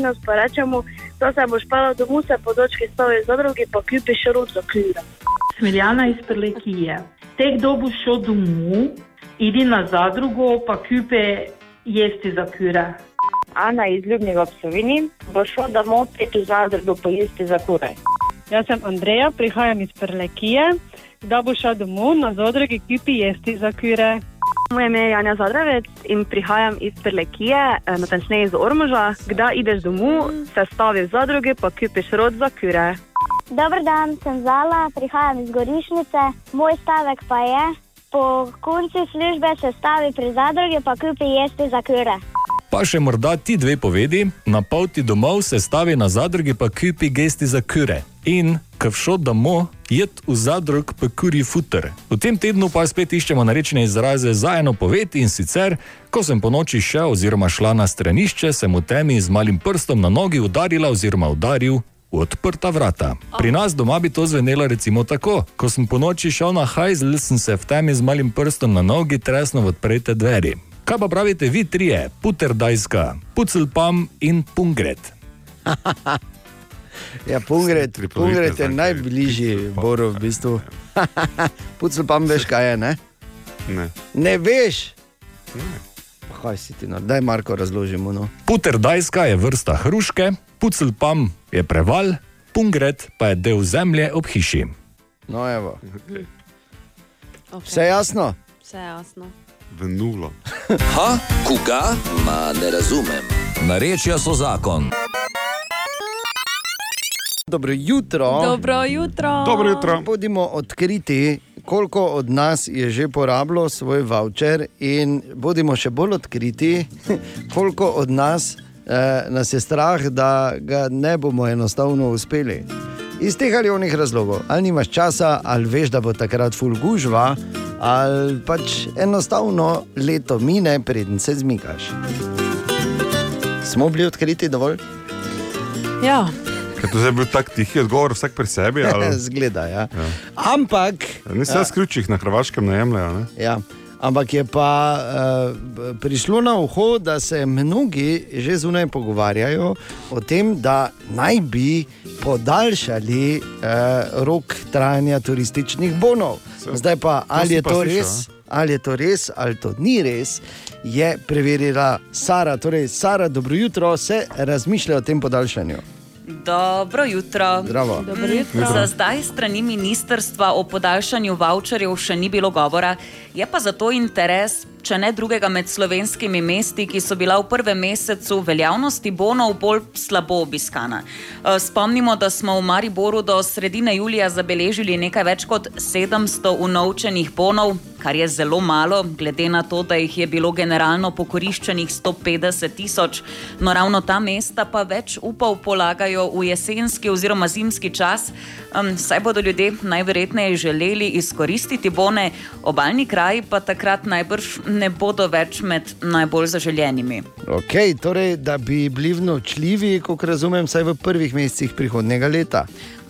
nas pa rečemo, da se boš pela domov, se po dočki stavi za drugi, pa kupiš rod za klira. Smiljana iz Prlekije. Te, kdo bo šel domov, idi na zadrugo, pa kupe jesti za kure. Ana iz Ljubnega v Sloveni, bo šel domov pet v zadrugo pojesti za kure. Jaz sem Andreja, prihajam iz Prlekije, kdaj bo šel domov, na zadrugi kupi jesti za kure. Moje ime je Janja Zadravec in prihajam iz Prlekije, eh, natančneje iz Ormoža. Kdaj ideš domov, se stavi v zadrugi, pa kupiš rod za kure. Dober dan, sem Zala, prihajam iz Gorišnice. Moj stavek pa je: po koncu službe se stavi pri zadrugi, pa kupi jesti za kure. Pa še morda ti dve povedi, na poti domov se stavi na zadrugi, pa kupi gesti za kure. In, ko všo domov, jed v zadrug, pa kuri futer. V tem tednu pa spet iščemo narečne izraze za eno poved in sicer, ko sem po noči šel oziroma šla na stranišče, sem v temi z malim prstom na nogi udarila oziroma udaril. V odprta vrata. Pri nas doma bi to zvenelo recimo tako: ko sem po noči šel na hajzl, sem se v temi z malim prstom na nogi tresno v odprte dveri. Kaj pa pravite vi trije, Puterdajska, Pucelpam in Pungret? Ja, Pungret, Pungret je najbližji Boru v bistvu. Pucel pa veš, kaj je, ne? Ne. Ne veš? Kaj si ti, no? daj Marko razložimo. No. Puterdajska je vrsta hruške, Pucelpam je preval, Pungret pa je del zemlje ob hiši. No, evo. Okay. Vse jasno? Vse jasno. V nulo. Ha, koga? Ma ne razumem. Narečja so zakon. Dobro jutro. Dobro jutro. Dobro jutro. Bodimo odkriti, koliko od nas je že porabilo svoj voucher, in bodimo še bolj odkriti, koliko od nas eh, nas je strah, da ga ne bomo enostavno uspeli. Iz teh ali onih razlogov, ali nimaš časa, ali veš, da bo takrat full gužva, ali pač enostavno leto mine, preden se zmikaš. Smo bili odkriti dovolj? Ja. Je to zdaj bil tak tihi odgovor, vsak pri sebi? ali- Zgleda, ja. Ampak. Ne se jaz ključih na hrvaškem najemljajo. Ja. Ampak je pa uh, prišlo na uho, da se mnogi že zunaj pogovarjajo o tem, da naj bi podaljšali uh, rok trajanja turističnih bonov. Zdaj pa, ali je to res, ali je to res, ali to ni res, je preverila Sara. Torej, Sara, dobro jutro, se razmišlja o tem podaljšanju. Dobro jutro. Zdravo. Dobro jutro. Za zdaj strani ministrstva o podaljšanju voucherjev še ni bilo govora, je pa zato interes, če ne drugega med slovenskimi mesti, ki so bila v prvem mesecu veljavnosti bonov bolj slabo obiskana. Eh, Spomnimo, da smo v Mariboru do sredine julija zabeležili nekaj več kot 700 unovčenih bonov, kar je zelo malo, glede na to, da jih je bilo generalno pokoriščenih 150 tisoč. No, ravno ta mesta pa več upov polagajo v jesenski oziroma zimski čas, um, saj bodo ljudje najverjetneje želeli izkoristiti bone, obaljni kraji pa takrat najbrž ne bodo več med najbolj zaželjenimi. Okay, torej, da bi bili vnočljivi, kot razumem, vsaj v prvih mesecih prihodnega leta.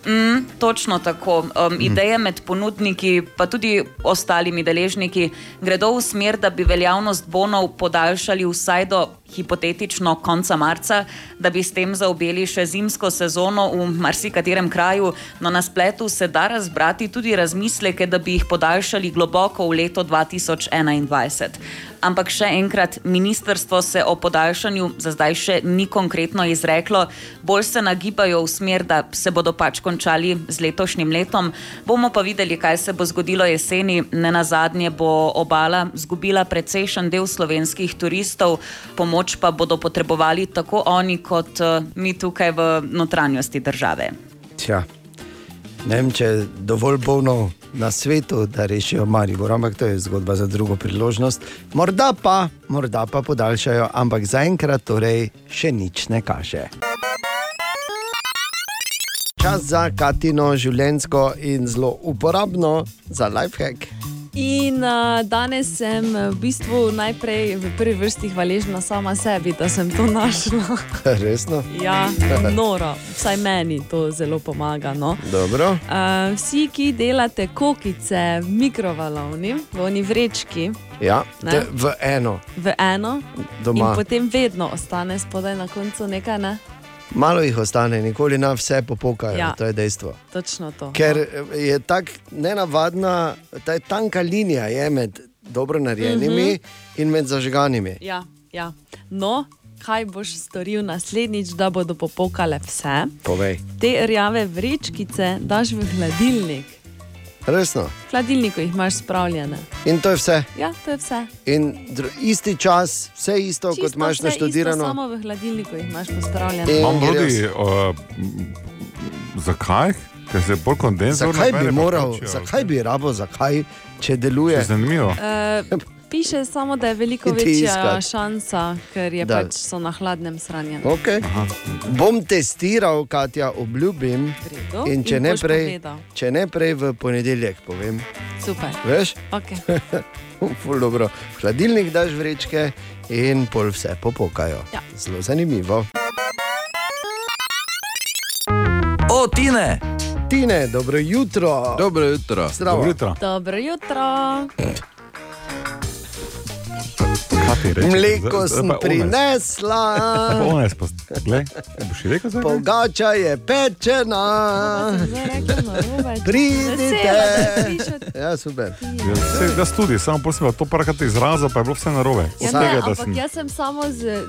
Mm, točno tako. Um, ideje med ponudniki, pa tudi ostalimi deležniki, gredo v smer, da bi veljavnost bonov podaljšali vsaj do hipotetično konca marca, da bi s tem zaobjeli še zimsko sezono v marsikaterem kraju. No, na spletu se da razbrati tudi razmisleke, da bi jih podaljšali globoko v leto 2021. Ampak še enkrat, ministrstvo se o podaljšanju za zdaj še ni konkretno izreklo, bolj se nagibajo v smer, da se bodo pač končali z letošnjim letom. Bomo pa videli, kaj se bo zgodilo jeseni. Ne na zadnje bo obala izgubila precejšen del slovenskih turistov, pomoč pa bodo potrebovali tako oni, kot eh, mi tukaj v notranjosti države. Tja. Ne vem, če je dovolj bolno na svetu, da rešijo Maribor, ampak to je zgodba za drugo priložnost. Morda pa, morda pa podaljšajo, ampak zaenkrat torej še nič ne kaže. Čas za Katino življensko in zelo uporabno za lifehack. In uh, danes sem v bistvu najprej v prvi vrsti hvaležna sama sebi, da sem to našla. Resno? Ja, noro, vsaj meni to zelo pomaga. No. Dobro. Uh, vsi, ki delate kokice v mikrovalovni, v oni vrečki, Ja, te, v eno. v eno, Doma. in potem vedno ostane spodaj na koncu nekaj, ne? Malo jih ostane, nikoli na vse popukajo, Ja. to je dejstvo. Točno to. Ker je tako nenavadna, ta tanka linija je med dobro narejenimi Mhm. in med zažganimi. Ja, ja. No, kaj boš storil naslednjič, da bodo popokale vse? Povej. Te rjave vrečkice daš v hladilnik. Resno. V hladilniku jih imaš spravljene. In to je vse. Ja, to je vse. In isti čas, vse isto, kot Čisto imaš vse isto, naštudirano. Samo v hladilniku jih imaš pospravljene. In Imam vse. uh, zakaj? Ker se bolj kondenzor Zakaj bi moral, točijo. zakaj bi rabo, zakaj, če deluje? Zanimivo. Uh, piše samo, da je veliko večja iskat. šansa, ker je Da. pač so na hladnem shranjene. Okay. Bom testiral, Katja, obljubim. redu. In če In ne, prej, povedal. če ne prej v ponedeljek, povem. Super. Veš? Okay. Ful dobro. V hladilnik daš vrečke in pol vse popokajo. Ja. Zelo zanimivo. O, Tine! Tine, dobro jutro. Dobro jutro. Zdravo. Dobro jutro. Dobro jutro. Kaj ti rečeš? Mleko Zdaj- sem prinesla. Ones, pa glej, boš rekel zdaj? Pogača je pečena. Pridite. Ja, super. Ja, Jaz tudi, samo prosim, to parakate izrazil, pa je bilo vse narobe. Ja, ne, tega, ampak sem- jaz sem samo z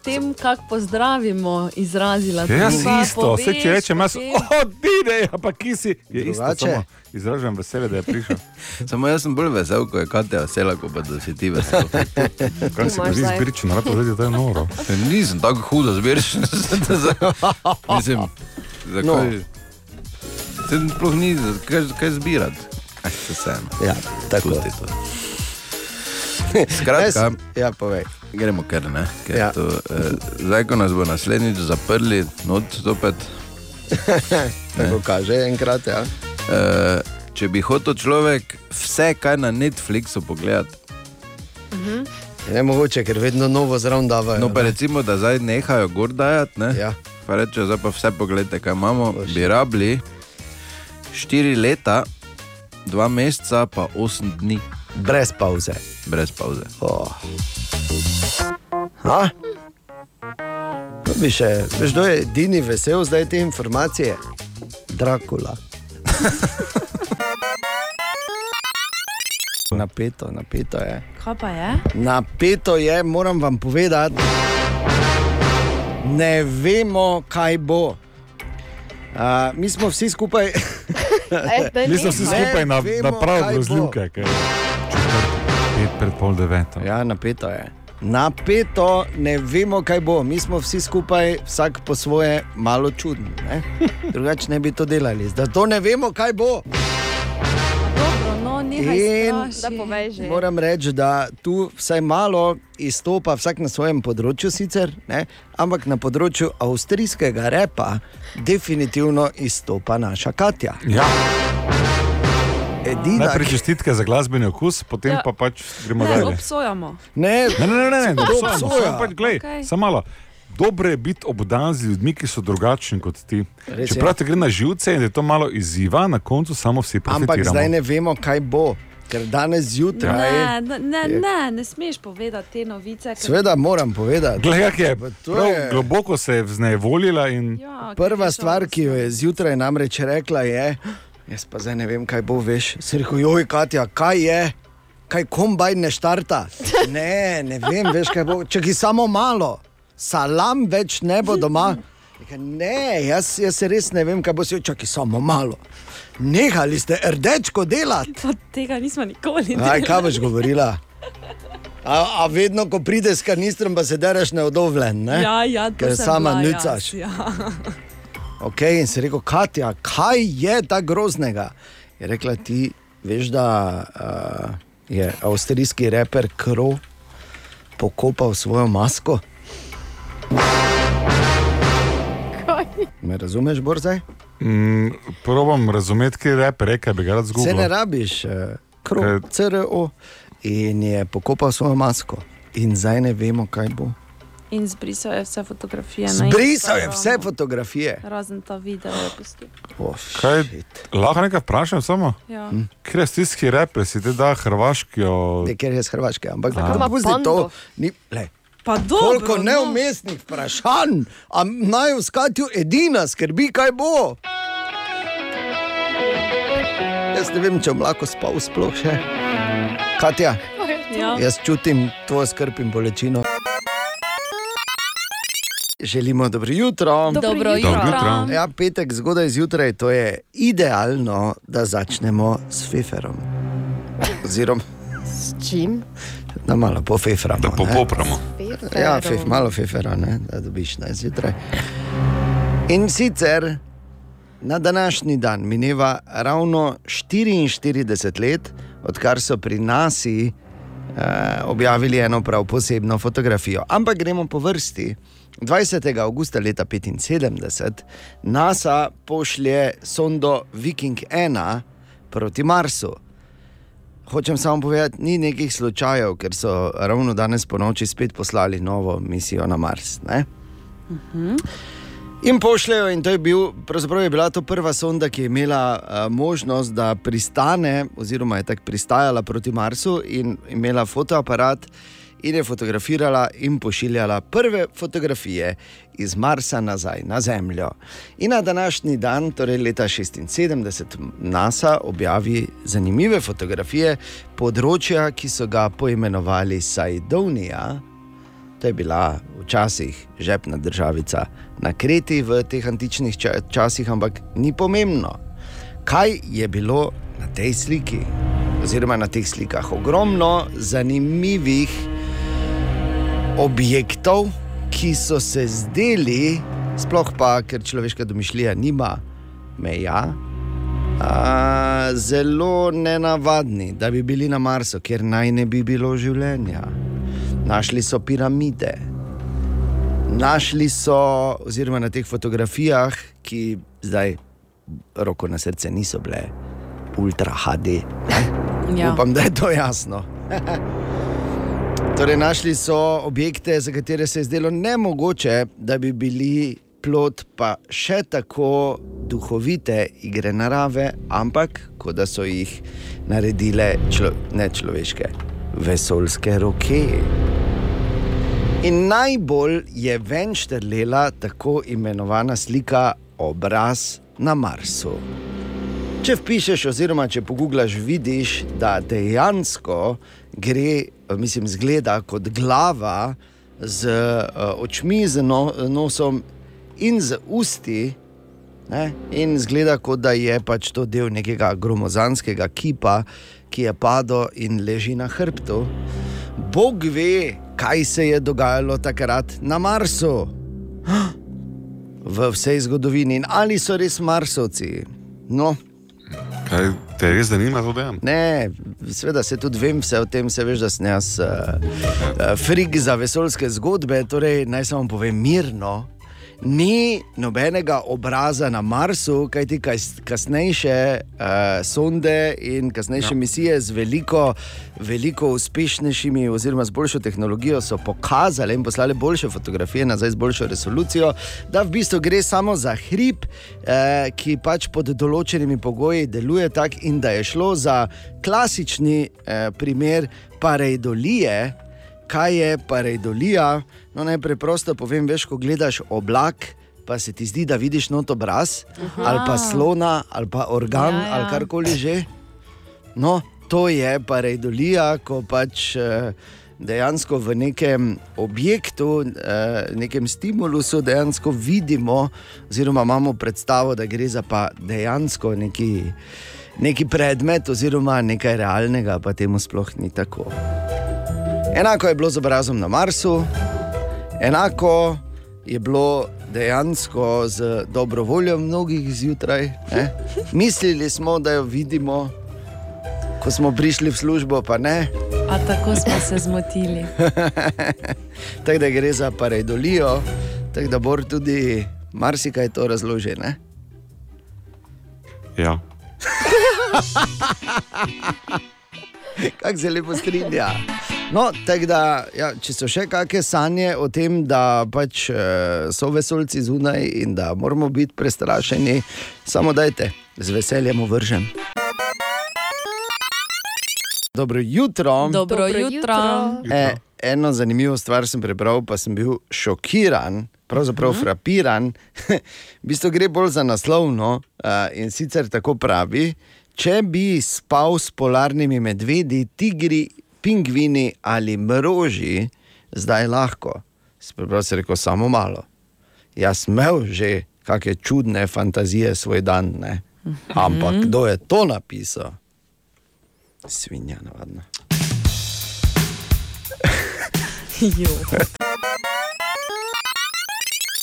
tem, kako pozdravimo, izrazila. Ja, jaz Pa isto, vse če rečem, jaz, potem- o, dine, ja, pa ki si. Je isto, Drugače? samo izražam veselje, da je prišel. Samo jaz sem bolj vesel, ko je Katja vesela, kot pa da si ti vesel. Kaj si imaš ti zdaj. zbiričen, rad povedati, da je noro. Nisem tako hudo zbiričen. Mislim, zakaj? No. No. Sploh ni, kaj, kaj zbirati. Aj, se sem. Ja, tako. To. Skratka, Res- Ja, povej. Gremo kar ne. ker Ja. To, eh, zdaj, ko nas bo naslednjič zaprli, not zopet. Tako kaže enkrat. Ja. Eh, če bi hotel človek vse, kaj na Netflixu pogledati, Je Ne mogoče, ker vedno novo zraven davajo. no pa ne. recimo, da zdaj nehajo gor dajati, ne? Ja. pa rečejo, zdaj pa vse pogledajte, kaj imamo, bi rabili 4 leta, 2 meseca, pa 8 dni. Brez pauze. Brez pauze. Oh. Ha? To bi še, veš, kdo je edini vesel zdaj te informacije? Drakula. napeto, napeto je. Kaj pa je? Napeto je, moram vam povedati, ne vemo, kaj bo. Uh, mi smo vsi skupaj. E, daj Mi smo vsi skupaj na, na prav kaj bo. grozljivke. pet pred pol deveto. Ja, napeto je. Napeto, ne vemo, kaj bo. Mi smo vsi skupaj, vsak po svoje, malo čudni. ne. Drugače ne bi to delali. Zato ne vemo, kaj bo. Dobro, no, In že. Moram reči, da tu vsaj malo izstopa, vsak na svojem področju, sicer, ne, ampak na področju avstrijskega repa, definitivno izstopa naša Katja. Ja. Edina, Najprej čestitke za glasbeni okus, potem Ja. pa pač gremo Ne, dalje. obsojamo. Ne, ne, ne, ne, ne, ne, obsojamo, obsoja? pač, glej, Okej. samo malo. Dobro je biti obdan z ljudmi, ki so drugačni kot ti. Res Čeprav te gre na živce in je to malo izziva, na koncu samo vsi ampak profitiramo. zdaj ne vemo, kaj bo. Ker danes zjutraj, Ne, ne, ne, ne, ne smeš povedati te novice. ker- seveda moram povedati. Glej, je, to prav je- globoko se je vznejevoljila in Ja, Prva stvar, ki jo je zjutraj namreč rekla, je: Jaz pa zdaj ne vem, kaj bo, veš. Rekel, joj, Katja, kaj je, kaj kombaj ne štarta. Ne, ne vem, veš, kaj bo. Čakaj samo malo, salam več ne bo doma. Ne, jaz, jaz res ne vem, kaj bo se čakaj samo malo. Nehali ste rdečko delati. Pa tega nismo nikoli Aj, kaj boš govorila? A, a vedno, ko prideš s kanistrom, pa se dereš neodovlen, ne? Ja, ja, Ker sama bila nucaš. jaz, Ja. Ok, in si rekel, Katja, kaj je ta groznega? Je rekla ti, veš, da uh, je avstrijski reper Kro pokopal svojo masko. Me razumeš, Borzaj? mm, probam razumeti, kaj je rep, reka bi ga rad Se zgubil. ne rabiš, uh, Kro, Kaj- CRO. In je pokopal svojo masko. In zdaj ne vemo, kaj bo. In zbrisal je vse fotografije. Zbrisal je vse fotografije. Razen ta video je pustil. Oh, Kaj, lahko nekaj vprašam samo? Ja. Kje je stiski reper, si te da hrvaški? O... Ne, ker je iz Hrvaške, ampak Ima pusti to. Ni, le, Pa dobro, Koliko no. neumestnih vprašanj, a naj v skatju edina skrbi, kaj bo. Jaz ne vem, če bom lahko spal sploh še. Katja, Ja. jaz čutim tvojo skrb in bolečino. Želimo dobro jutro. Dobro Dobro jutro. jutro. Ja, petek zgodaj zjutraj, to je idealno, da začnemo s feferom. Oziroma, S čim? da malo pofeframo. Da popopramo. Ja, fef, malo fefera, ne, da dobiš na zjutraj. In sicer na današnji dan mineva ravno 44 let, odkar so pri nas eh, objavili eno prav posebno fotografijo. Ampak gremo po vrsti. 20. augusta leta 1975 NASA pošlje sondo Viking 1 proti Marsu. Hočem samo povedati, ni nekih slučajev, ker so ravno danes po noči spet poslali novo misijo na Mars. Ne? In pošljajo, in to je, bil, je bila to prva sonda, ki je imela uh, možnost, da pristane, oziroma je tako pristajala proti Marsu in imela fotoaparat in je fotografirala in pošiljala prve fotografije iz Marsa nazaj na Zemljo. In na današnji dan, torej leta 76, NASA objavi zanimive fotografije področja, ki so ga poimenovali Sajdonija. To je bila včasih žepna državica na Kreti v teh antičnih ča- časih, ampak ni pomembno, kaj je bilo na tej sliki, oziroma na teh slikah. Ogromno zanimivih objektov, ki so se zdeli, sploh pa, ker človeška domišljija nima meja. A, zelo nenavadni, da bi bili na Marsu, kjer naj ne bi bilo življenja. Našli so piramide, našli so, oziroma na teh fotografijah, ki zdaj, roko na srce, niso bile ultra HD. Ja. Upam, da je to jasno. torej, našli so objekte, za katere se je zdelo nemogoče, da bi bili plot pa še tako duhovite igre narave, ampak kot da so jih naredile člo, ne človeške, vesoljske roke. In najbolj je ven štrlela tako imenovana slika obraz na Marsu. Če vpišeš, oziroma če pogublaš, vidiš, da dejansko gre, mislim, zgleda kot glava z uh, očmi, z no, nosom in z usti. Ne? In zgleda, kot da je pač to del nekega gromozanskega kipa, ki je padel in leži na hrbtu. Bog ve, kaj se je dogajalo takrat na Marsu. V vsej zgodovini in ali so res Marsovci. No, Kaj te res zanima, to dejem? Ne, seveda se tudi vem vse o tem, se veš, da sem jaz uh, uh, frig za vesoljske zgodbe. Torej, naj samo povem mirno. Ni nobenega obraza na Marsu, kajti kas, kasnejše uh, sonde in kasnejše ja. misije z veliko, veliko uspešnejšimi, oziroma z boljšo tehnologijo, so pokazale in poslale boljše fotografije nazaj z boljšo resolucijo, da v bistvu gre samo za hrib, uh, ki pač pod določenimi pogoji deluje tako, in da je šlo za klasični uh, primer pareidolije. Kaj je pareidolija? No, najprej preprosto povem, veš, ko gledaš oblak, pa se ti zdi, da vidiš not obraz, Aha. ali pa slona, ali pa organ, Ja, ja, ja. ja. ali karkoli že. No, to je pareidolija, ko pač eh, dejansko v nekem objektu, eh, nekem stimulusu dejansko vidimo, oziroma imamo predstavo, da gre za pa dejansko neki, neki predmet, oziroma nekaj realnega, pa temu sploh ni tako. Enako je bilo z obrazom na Marsu, enako je bilo dejansko z dobro voljo mnogih zjutraj. Ne? Mislili smo, da jo vidimo, ko smo prišli v službo, pa ne. A tako smo se zmotili. tako da gre za pareidolijo, tako da bo tudi marsikaj to razloži. Ne? Ja. Kako se lepo strinja. No, tako da, ja, če so še kakšne sanje o tem, da pač eh, so vesoljci zunaj in da moramo biti prestrašeni, samo dajte, z veseljem vržem. Dobro jutro. Dobro Dobro jutro. jutro. E, eno zanimivo stvar sem prebral, pa sem bil šokiran, pravzaprav uh -huh. frapiran. v bistvu gre bolj za naslovno uh, in sicer tako pravi. Če bi spal s polarnimi medvedi, tigri, pingvini ali mroži, zdaj lahko. Sprav se rekel samo malo. Jaz imel že kakšne čudne fantazije svoj dan, ne? ampak kdo je to napisal? Svinja, navadno.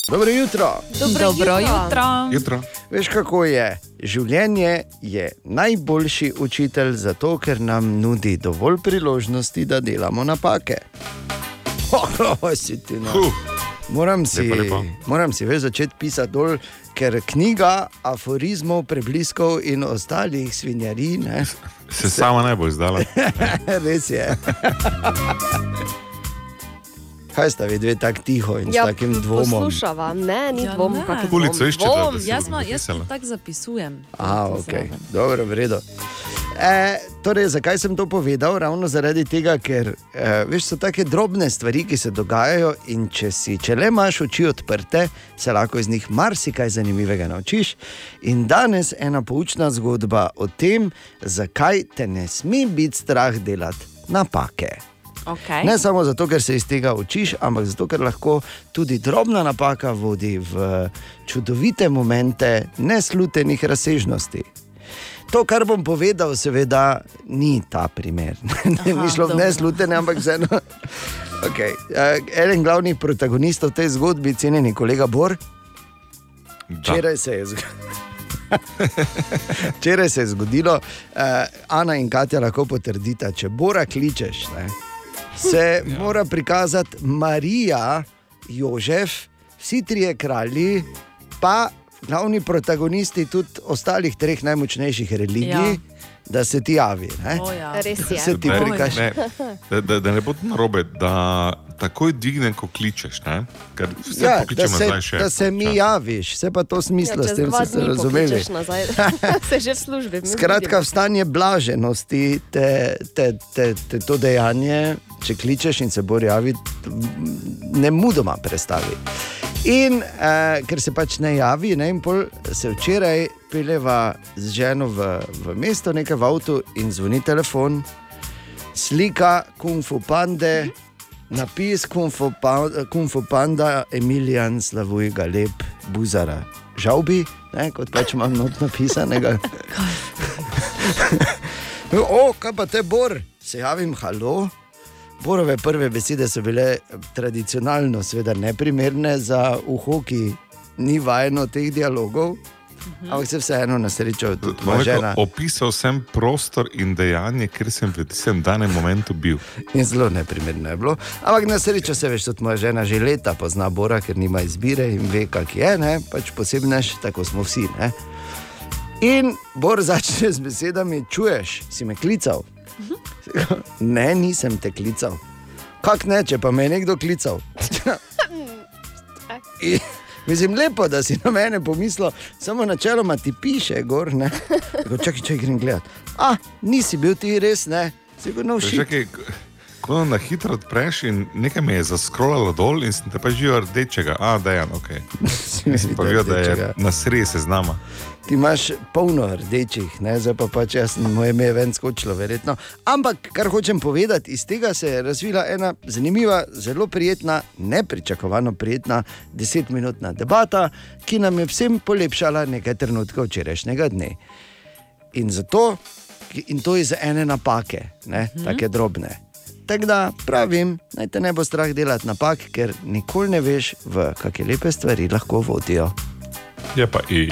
Dobro jutro. Dobro Dobro jutro. jutro. Jutro. Veš, kako je? Življenje je najboljši učitelj, zato ker nam nudi dovolj priložnosti, da delamo napake. Oh, si ti, no. Moram si, Lepo, lepo. moram si več začeti pisati dol, ker knjiga aforizmov, prebliskov in ostalih svinjarij. Ne, Se sama ne bo izdala. Res je. Kaj sta vi dve tako tiho in Ja, s takim dvomom? Poslušava, ne, ni Ja, dvom. ne. kakšen Ulico dvom. iščete, da si Jaz, ma, jaz to tako zapisujem. A, okay. Dobro, v redu. E, torej, zakaj sem to povedal? Ravno zaradi tega, ker e, veš, so tako drobne stvari, ki se dogajajo, in če, si, če le imaš oči odprte, se lahko iz njih marsikaj zanimivega naučiš. In danes ena poučna zgodba o tem, zakaj te ne sme biti strah delati napake. Okay. Ne samo zato, ker se iz tega učiš, ampak zato, ker lahko tudi drobna napaka vodi v čudovite momente neslutenih razsežnosti. To, kar bom povedal, seveda ni ta primer. ne bi šlo v neslutene, ampak vseeno. Okay. Uh, eden glavnih protagonistov tej zgodbi, cenjeni kolega Bor, včeraj se je zgodilo. Včeraj se je zgodilo, uh, Ana in Katja lahko potrdita, če Bora kličeš, ne, se ja. mora prikazati Marija, Jožef, vsi trije kralji, pa glavni protagonisti tudi ostalih treh najmočnejših religij, Ja. da se ti javi. Ne? O ja. Da se ti prikaže. da, da, da ne bo narobe, da takoj dvignem, ko kličeš. Ne? Ker vse Ja, da, se, še. da se mi javiš, vse pa to smisla, Ja, s tem ste se dni razumeli. Se že v službi. Skratka, vidimo. v stanje blaženosti te, te, te, te to dejanje, če kličeš in se bo javi, ne mudoma prestavi. In eh, ker se pač ne javi, ne, in pol se včeraj peleva z ženo v, v mesto, nekaj v avtu in zvoni telefon, slika Kung Fu Pande, napis Kung Fu, pa, Kung Fu Panda, Emilijan Slavuj Galeb, Buzara. Žal bi, ne, kot pač imam not napisanega. o, kaj pa te bor, se javim, halo. Borove prve besede so bile eh, tradicionalno, seveda neprimerne za uho, ki ni vajeno teh dialogov, ampak se vseeno na srečo tudi žena. Opisal sem prostor in dejanje, ker sem v tistem danem momentu bil. In zelo neprimerno je bilo. Ampak na srečo se veš, tudi moja žena že leta pozna Bora, ker nima izbire in ve, kak je, ne? pač posebnež, tako smo vsi. Ne? In Bor začne z besedami: Čuješ, si me klical? Ne, nisem te klical. Kak ne, če pa me je nekdo klical? In, mislim, lepo, da si na mene pomislil, samo načeloma ti piše, gor. ne. Rekel, Čakaj, če grem gledat. A, nisi bil ti res, ne, sigurno všeč. Čakaj, ko na hitro odpreš in nekaj me je zaskrolalo dol in sem te pa živel rdečega, a dejan, ok. Nisem pa videl, da je na sredi seznama. Ti imaš polno rdečih, ne? zdaj pa pač jaz, moje ime je ven skočilo, verjetno. Ampak, kar hočem povedati, iz tega se je razvila ena zanimiva, zelo prijetna, nepričakovano prijetna desetminutna debata, ki nam je vsem polepšala nekaj trenutkov včerajšnjega dne. In zato, in to iz ene napake, ne, Mhm. tako drobne. Tako da pravim, naj te ne bo strah delati napak, ker nikoli ne veš, v kakšne lepe stvari lahko vodijo. Je pa i.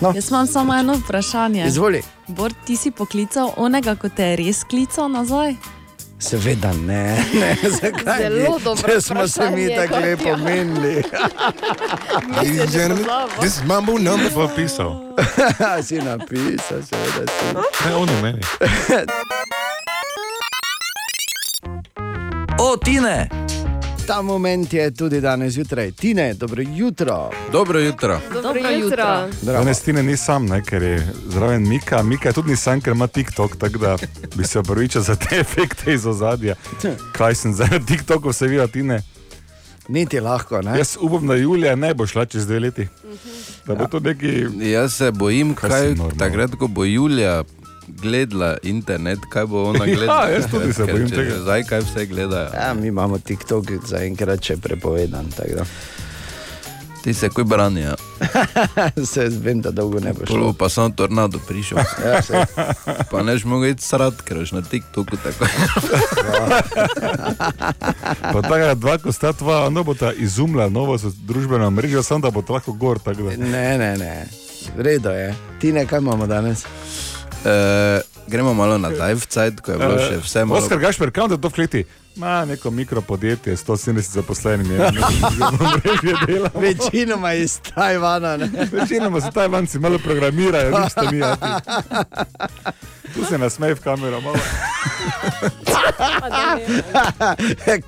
No. Jaz imam samo eno vprašanje. Izvoli. Bor, ti si poklical onega, ko te je res klical nazaj? Seveda ne, ne zakaj Zelo dobro Če smo se mi tako lepo Katja. menili. Ladies and gentlemen, this is Mambo number four pisal. si napisal, seveda si. Ne, on je meni. O, Tine! Ta moment je tudi danes zjutraj. Tine, dobro jutro. Dobro jutro. Dobro jutro. Danes ti ne sam, ne, ker je zraven Mika. Mika je tudi ni sam, ker ima TikTok, tako da bi se opravičil za te efekte iz ozadja. Kaj sem zdaj na TikToku se videl, ti ne? Niti lahko, ne? Jaz upam, da Julija ne bo šla čez dve leti. Da bo to neki. Jaz se bojim, Kaj kaj, takrat, ko bo Julija gledala internet, kaj bo ona Ja, gledala. jaz tudi se bojim tega. Zdaj kaj vse gledajo. Ja, mi imamo TikTok zaenkrat še prepovedan. tako da. Ti se kaj branijo. se vem, da dolgo ne bo Polo pa sem tornado prišel. Ja, pa neš mogo iti srat, ker už na TikToku tako. Pa tako dva, ko sta dva, no bo ta izumila novo družbeno mrežo, samo da bo to lahko gor. tako da. Ne, ne, ne. Redo je. Tine, kaj imamo danes? Uh, gremo malo nazaj v cajt, ko je bilo še vse malo. Eh, Oskar Gašper, kam da to vkleti? Ma neko mikropodjetje, 170 zaposlenih, ne vem, dela. Večinoma iz Tajvana. Ne? Večinoma so Tajvanci malo programirajo, nič to ni. a ti. Tu se nasmej v kamero, malo.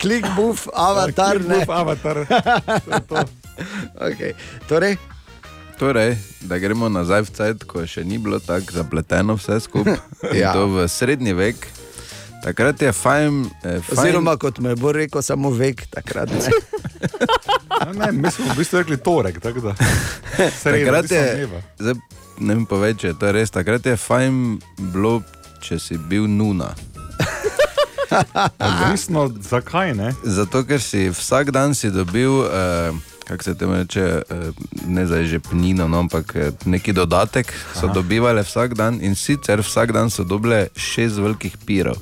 Klik, buf, avatar. Klik, ne. buf, avatar. okay. Torej, Torej, da gremo nazaj v cajt, ko še ni bilo tako zapleteno vse skupaj. Ja. To v srednji vek. Takrat je fajn. Eh, fajn oziroma, kot me bo rekel, samo vek takrat. Ne? Ja, Ne, mi smo v bistvu rekli torek, tako da. Nisem je, zdaj, ne vem če je to res. Takrat je fajn bilo, če si bil nuna. Odvisno, zakaj ne? Zato, ker si vsak dan si dobil, eh, kako se temu reče, eh, ne zdaj že pnino, no, ampak eh, neki dodatek so Aha. dobivali vsak dan in sicer vsak dan so dobile šest velikih pirov.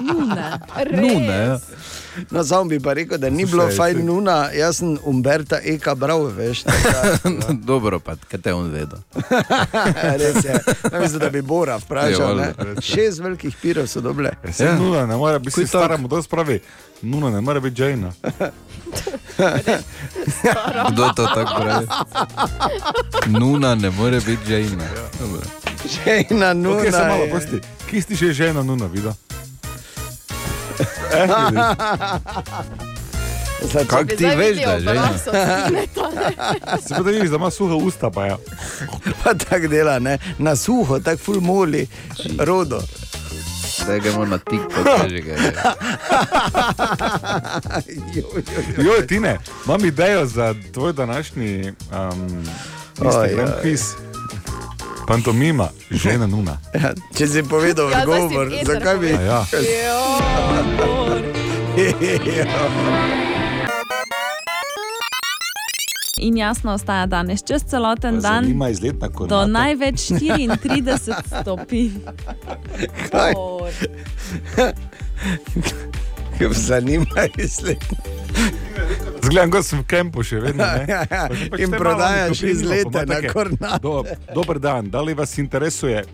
Nune. Nune, ja. No, samo bi pa rekel, da ni Slušaj, bilo fajn nuna, jaz sem Umberta Eka bral, veš. tako da- Dobro, pa kaj te on vedel. Res je. Namesto da bi Bora vprašal. ne. Šest velikih pirov so dobile. Se ja. nuna ne more biti, stara modrost pravi. Nuna ne more biti Jane. Kdo to tako pravi? Nuna ne more biti Jane. Dobro. Žena nuna. Okay, samo malo, prosti. Kje si že žena nuna videl? Eh, Kako ti veš, da je žena? Se pa da vidiš, da ima suha usta, pa ja. Pa tako dela, ne? na suho, tako ful moli, rodo. Zdaj gremo na TikTok, že ga je. Joj, Tine, imam idejo za tvoj današnji um, Instagram quiz. Pantomima, žena nuna. Ja, če si povedal Ja, eter zakaj bi? ja. Ja. In jasno ostaja danes čez celoten dan. Zanima izletna Do kornata. največ 34 stopinj. Kaj? Bor. Zanima izlet. Zgledam, kot sem v kampu še vedno. ne. Ja, ja. Pa že pač In prodajaš izlete pa ima na Kornate. Do, dober dan, da li vas interesuje?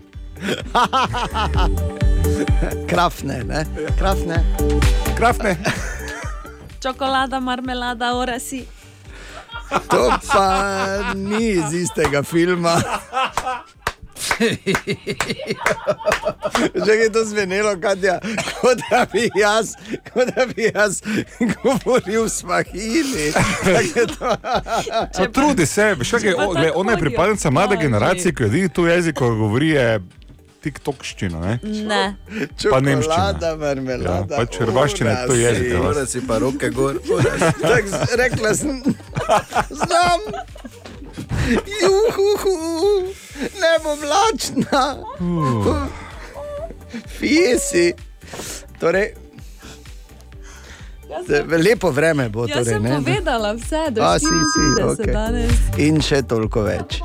Krafne, ne? Krafne. Krafne. Čokolada, marmelada, orasi. To pa ni iz istega filma. Že je to zvenelo, Katja, kot da bi jaz, kot da bi jaz govoril svahili. No, trudi se, veš, kaj, ona je pripadnica mlade generacije, ki edini tu jezik, ko govori, je tiktokščina. Ne? Ne. Pa nemščina. Čokolada, marmelada. Ja, hrvaščina je to jezik. ja. Mora si pa roke gor. Tak, z- rekla sem, znam. Juhu, ne bom lačna. Fiesi. Torej, lepo vreme bo. Jaz Torej, sem ne? povedala vse, do A, si, si, 34 okej. danes. In še toliko več.